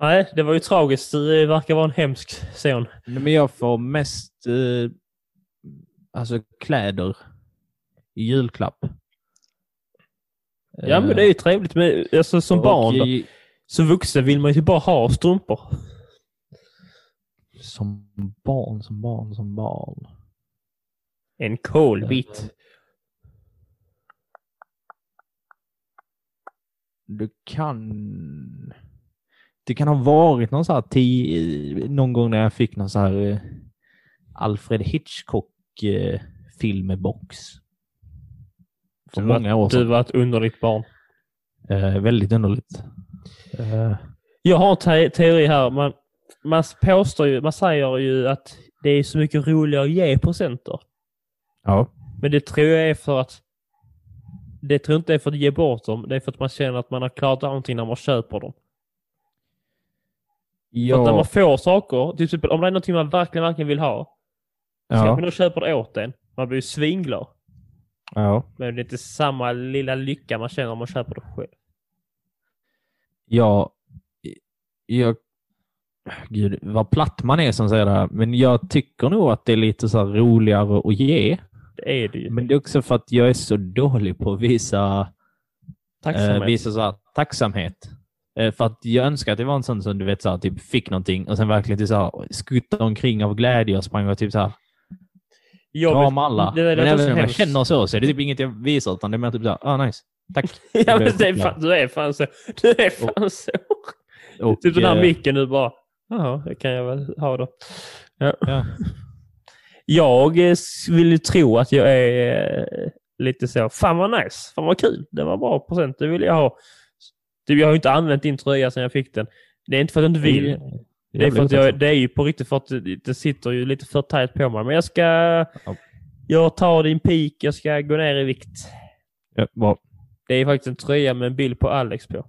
Nej, det var ju tragiskt. Du verkar vara en hemsk son. Men jag får mest eh, alltså kläder i julklapp. Ja, men det är ju trevligt. Men alltså, som Och barn, då, i- som vuxen vill man ju bara ha strumpor. Som barn, som barn, som barn. En kolbit. Det kan... Det kan ha varit någon så här ti... någon gång när jag fick någon så här eh, Alfred Hitchcock eh, filmbox. För Du många år Du sedan. var ett underligt barn. Eh, väldigt underligt. Eh, Jag har en te teori här. Man, man påstår ju, man säger ju att det är så mycket roligare att ge presenter. ja. Men det tror jag är för att det tror jag inte är för att ge bort dem. Det är för att man känner att man har klarat av någonting när man köper dem. För att när Ja. man får saker, till exempel om det är någonting man verkligen, verkligen vill ha. Så kanske Ja. någon köper det åt en. Man blir ju svinglad. ja. Men det är inte samma lilla lycka man känner om man köper det själv. Ja. Jag... Gud, vad platt man är som säger det här. Men jag tycker nog att det är lite så roligare att ge Det är det ju. Men det är också för att jag är så dålig på att visa, eh, Tacksamhet. visa så här, tacksamhet. Eh, för att jag önskar att det var en sån som du vet så här, typ fick någonting och sen verkligen typ så här, skutta omkring av glädje och sprang och typ så här, Jag krama alla. det är Men det även om jag känner så, så är det typ inget jag visar utan det är mer typ så här, ah nice, tack. Ja, men det är fan, du är fan så. Du är fan så. Och, Typ den här eh, micken nu bara. Jaha, det kan jag väl ha då. Ja. Ja. Jag eh, vill ju tro att jag är lite så. Fan vad nice. Fan vad kul. Det var bra present. Det vill jag ha. Typ, Jag har ju inte använt din tröja sedan jag fick den. Det är inte för att jag inte vill. Det är, för att jag, det är ju på riktigt för att det, sitter ju lite för tajt på mig. Men jag ska... Jag tar din peak. Jag ska gå ner i vikt. Ja, bra. Det är faktiskt en tröja med en bild på Alex på.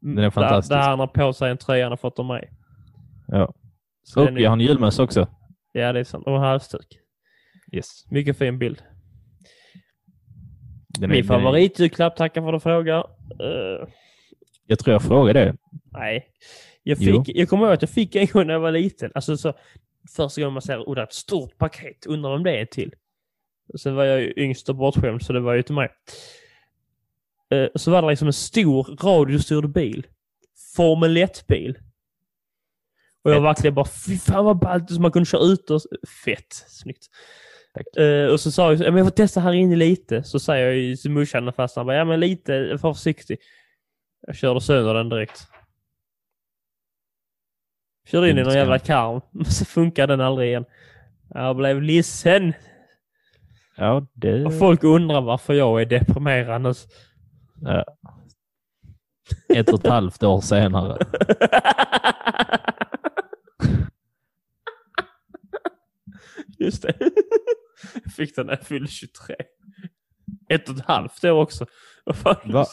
Den är fantastisk. Där, där han har på sig en tröja han har fått av mig. Ja. Så Och jag har en julmössa också. Ja, det är sant. Och en halsduk. Yes. Mycket fin bild. Den är- Min är- favoritjulklapp, tackar för att du frågar. Eh, Jag tror jag frågade det. nej. Jag, Jo. fick, jag kommer ihåg att jag fick en gång när jag var liten. Alltså så, första gången man ser oh, ett stort paket, undrar vem det är till. Och sen var jag ju yngst och bortskämd så det var ju till mig. Eh, så var det liksom en stor radiostyrd bil. Formel 1-bil. Och jag Fett. verkligen bara, fy fan vad ballt, så man kunde köra ut och... Fett, snyggt. Eh, och så sa jag, men jag får testa här inne lite. Så säger jag ju till morsan och farsan, ja men lite, var försiktig. Jag körde sönder den direkt. Körde in i någon jävla karm, men så funkade den aldrig igen. Jag blev ledsen. Ja, det... Och folk undrar varför jag är deprimerande. Ja. Ett och ett halvt år senare. Just det. Jag fick den när jag fyllde 23. Ett och ett halvt år också. Vad?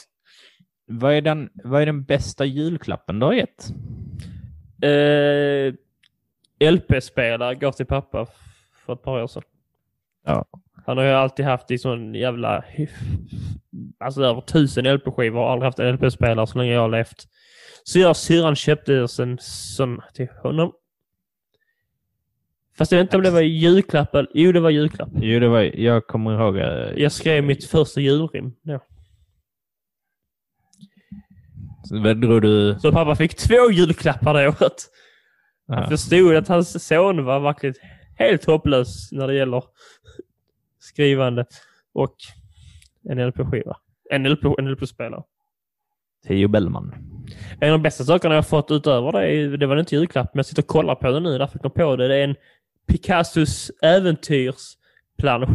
Vad är, den, vad är den bästa julklappen du har gett? Eh, LP-spelare går till pappa för ett par år sedan. Ja. Han har ju alltid haft i sån jävla... Alltså över tusen LP-skivor och aldrig haft en LP-spelare så länge jag har levt. Så jag och syrran köpte oss en sån till honom. Fast jag vet inte om det var julklapp eller... Jo, det var julklapp. Jo, det var, jag kommer ihåg. eh, Jag skrev mitt första julrim då. Så drog du? Så pappa fick två julklappar det året. Ja. Jag förstod att hans son var verkligen helt hopplös när det gäller skrivande och en LP-skiva. En LP, en LP-spelare. Theo Bellman. En av de bästa sakerna jag fått utöver det, det var inte julklapp, men jag sitter och kollar på det nu. Därför jag kom på det. Det är en Picassos äventyrsplansch.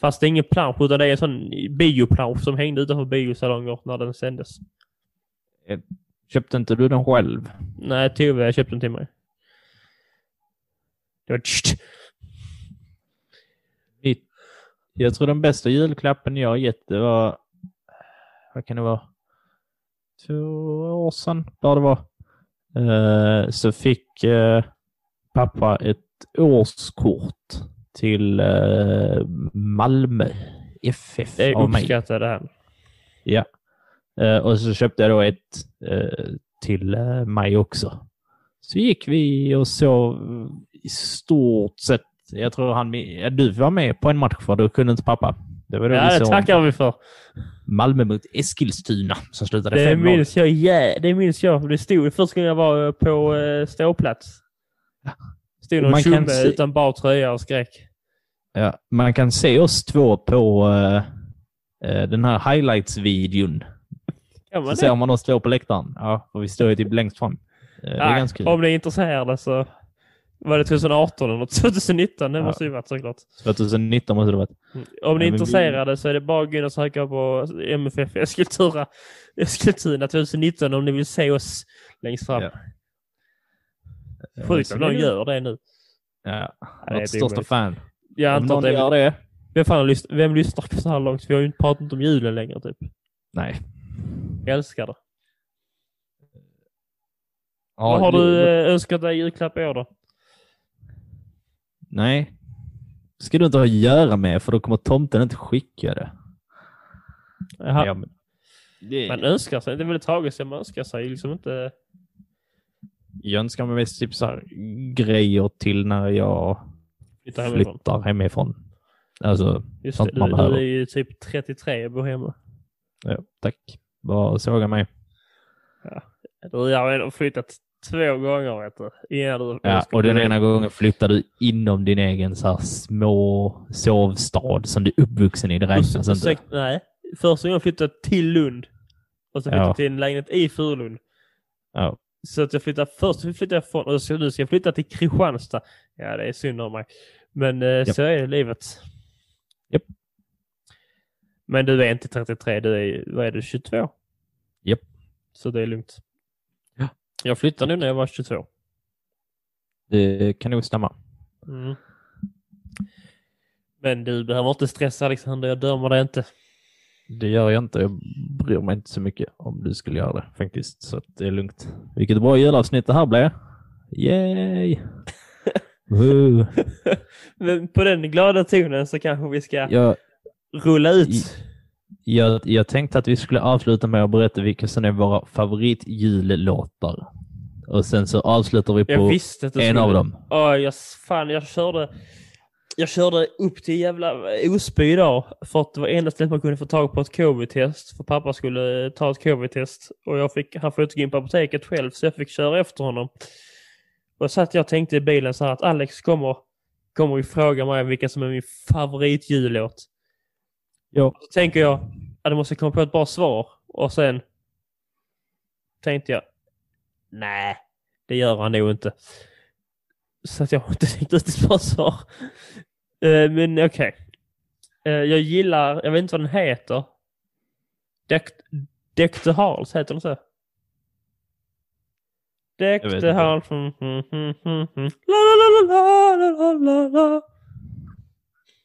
Fast det är ingen plansch, utan det är en sån bioplansch som hängde utanför biosalonger när den sändes. Köpte inte du den själv? Nej, Tove köpte den till mig. Det var jag tror den bästa julklappen jag gett det var... Vad kan det vara? Två år sedan, där det var. Eh, så fick eh, pappa ett årskort till eh, Malmö FF Det av mig. uppskattade han. Ja. Eh, och så köpte jag då ett eh, till eh, mig också. Så gick vi och så i stort sett, jag tror han, ja, du var med på en match för då kunde inte pappa. Det var då Ja, vi det tackar vi för. Malmö mot Eskilstuna som slutade Det 5-0. minns jag, ja, det minns jag. Det stod första gången jag var på eh, ståplats. Stod någon tjomme se- utan bar tröja och skrek. Ja, man kan se oss två på eh, eh, den här highlights-videon. Så det? ser man oss två på läktaren. Ja, och vi står ju typ längst fram. Eh, det är Nej, ganska kul. Om ni är intresserade så var det 2018 eller 2019. Det Ja. måste ju varit såklart. 2019 måste det varit. Mm. Om ni är Ja, men vi- intresserade så är det bara att gå in och söka på MFF Eskilstuna, Eskilstuna 2019 om ni vill se oss längst fram. Ja. Sjukt om någon gör det nu. Ja, det är vårt största omöjligt. fan. Jag Om antar någon att det gör är, det? vem, fan lys- vem lyssnar så här långt? Vi har ju inte pratat om julen längre typ. Nej. Jag älskar det. Ja, Vad har det- du eh, önskat dig i julklapp i år då? Nej. Det ska du inte ha att göra med för då kommer tomten inte skicka det. Jaha. Ja, men... det... Man önskar sig, det är väldigt tragiskt att man önskar sig liksom inte... Jag önskar mig mest typ så här grejer till när jag Flytta hemifrån. flyttar hemifrån. Alltså, Just Sånt det, man du, behöver. du är ju typ 33 och bor hemma. ja, tack. Bara såga mig. Du har flyttat två gånger vet du. Innan du Ja, och den ena gången flyttade du inom din egen så här små sovstad som du är uppvuxen i. Det räknas inte. Nej, första gången flyttade jag till Lund. Och så flyttade Ja. jag till en lägenhet i Furulund. Ja. Så att jag flyttade först flyttade jag från, och så nu ska jag flytta till Kristianstad. Ja, det är synd om mig. Men eh, så är det livet. Japp. Men du är inte 33, du är, vad är du, 22? Japp. Så det är lugnt. Ja. Jag flyttade nu när jag var 22. Det kan nog stämma. Mm. Men du behöver inte stressa Alexander, jag dömer dig inte. Det gör jag inte. Jag bryr mig inte så mycket om du skulle göra det faktiskt. Så det är lugnt. Vilket bra julavsnitt det här blev. Yay! Men på den glada tonen så kanske vi ska jag, rulla ut. Jag, jag tänkte att vi skulle avsluta med att berätta vilka som är våra favoritjullåtar. Och sen så avslutar vi på en skulle. av dem. Åh, jag, fan, jag körde... Jag körde upp till jävla Osby idag för att det var enda stället man kunde få tag på ett covid-test. För pappa skulle ta ett covid-test och jag fick, han får inte gå in på apoteket själv så jag fick köra efter honom. Och så att jag tänkte i bilen så här att Alex kommer, kommer ju fråga mig vilka som är min favoritjullåt. Ja. Så tänker jag att jag måste komma på ett bra svar och sen tänkte jag nej, det gör han nog inte. Så att jag har inte tänkt ut ett bra svar. Eh, men okej. Eh, jag gillar, jag vet inte vad den heter. Deck, the Halls, heter den så? Inte. Halls. Mm, mm, mm. La, la, la, la, la, la, la.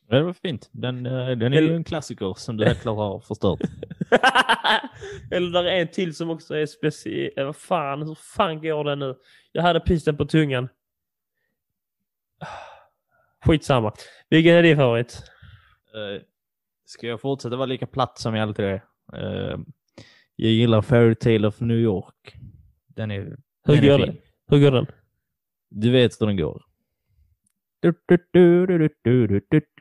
Det var fint. Den, eh, den är ju en klassiker som du helt klart har förstört. Eller där är en till som också är speciell. Vad fan, hur fan går den nu? Jag hade pisten på tungan. Skitsamma. Vilken är din favorit? Eh, Ska jag fortsätta vara lika platt som jag alltid är? Eh, Jag gillar Fairy Tale of New York. Den är, Hur den är går fin. den? Hur går den? Du vet hur den går. Du, du, du,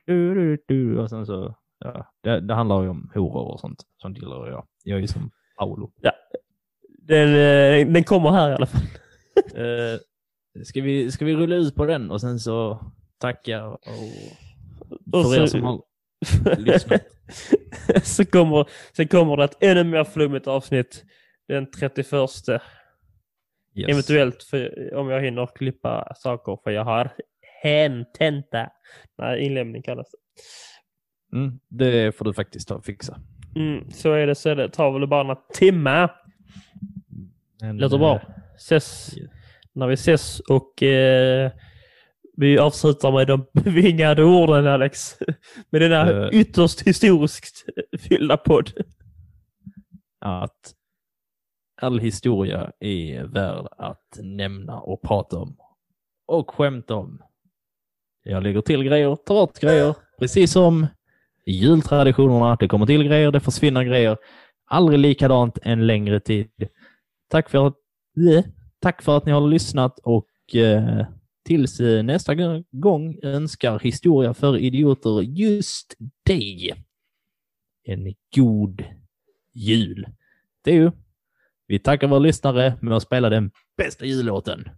du, du, du. Och sen så, ja, det, det handlar ju om horor och sånt. Sånt gillar jag. Jag är ju som Paolo. Den, eh, den kommer här i alla fall. Eh, ska, vi, ska vi rulla ut på den och sen så tacka och Och för er som har lyssnat. så kommer, sen kommer det ett ännu mer flummigt avsnitt den 31. Yes. Eventuellt för, om jag hinner klippa saker för jag har hententa. Nej, inlämning kallas det. Mm, det får du faktiskt ta och fixa. Mm, så är det, så är det. tar väl bara några timmar. Låter bra. eh, Ses Ja. när vi ses och eh, vi avslutar med de bevingade orden Alex. Med denna Eh. ytterst historiskt fyllda podd. att all historia är värd att nämna och prata om. Och skämta om. Jag lägger till grejer, tar bort grejer. Precis som jultraditionerna. Det kommer till grejer, det försvinner grejer. Aldrig likadant en längre tid. Tack för att, eh, tack för att ni har lyssnat och eh, tills eh, nästa gång önskar Historia för idioter just dig en god jul. Det är ju. Vi tackar våra lyssnare med att spela den bästa jullåten.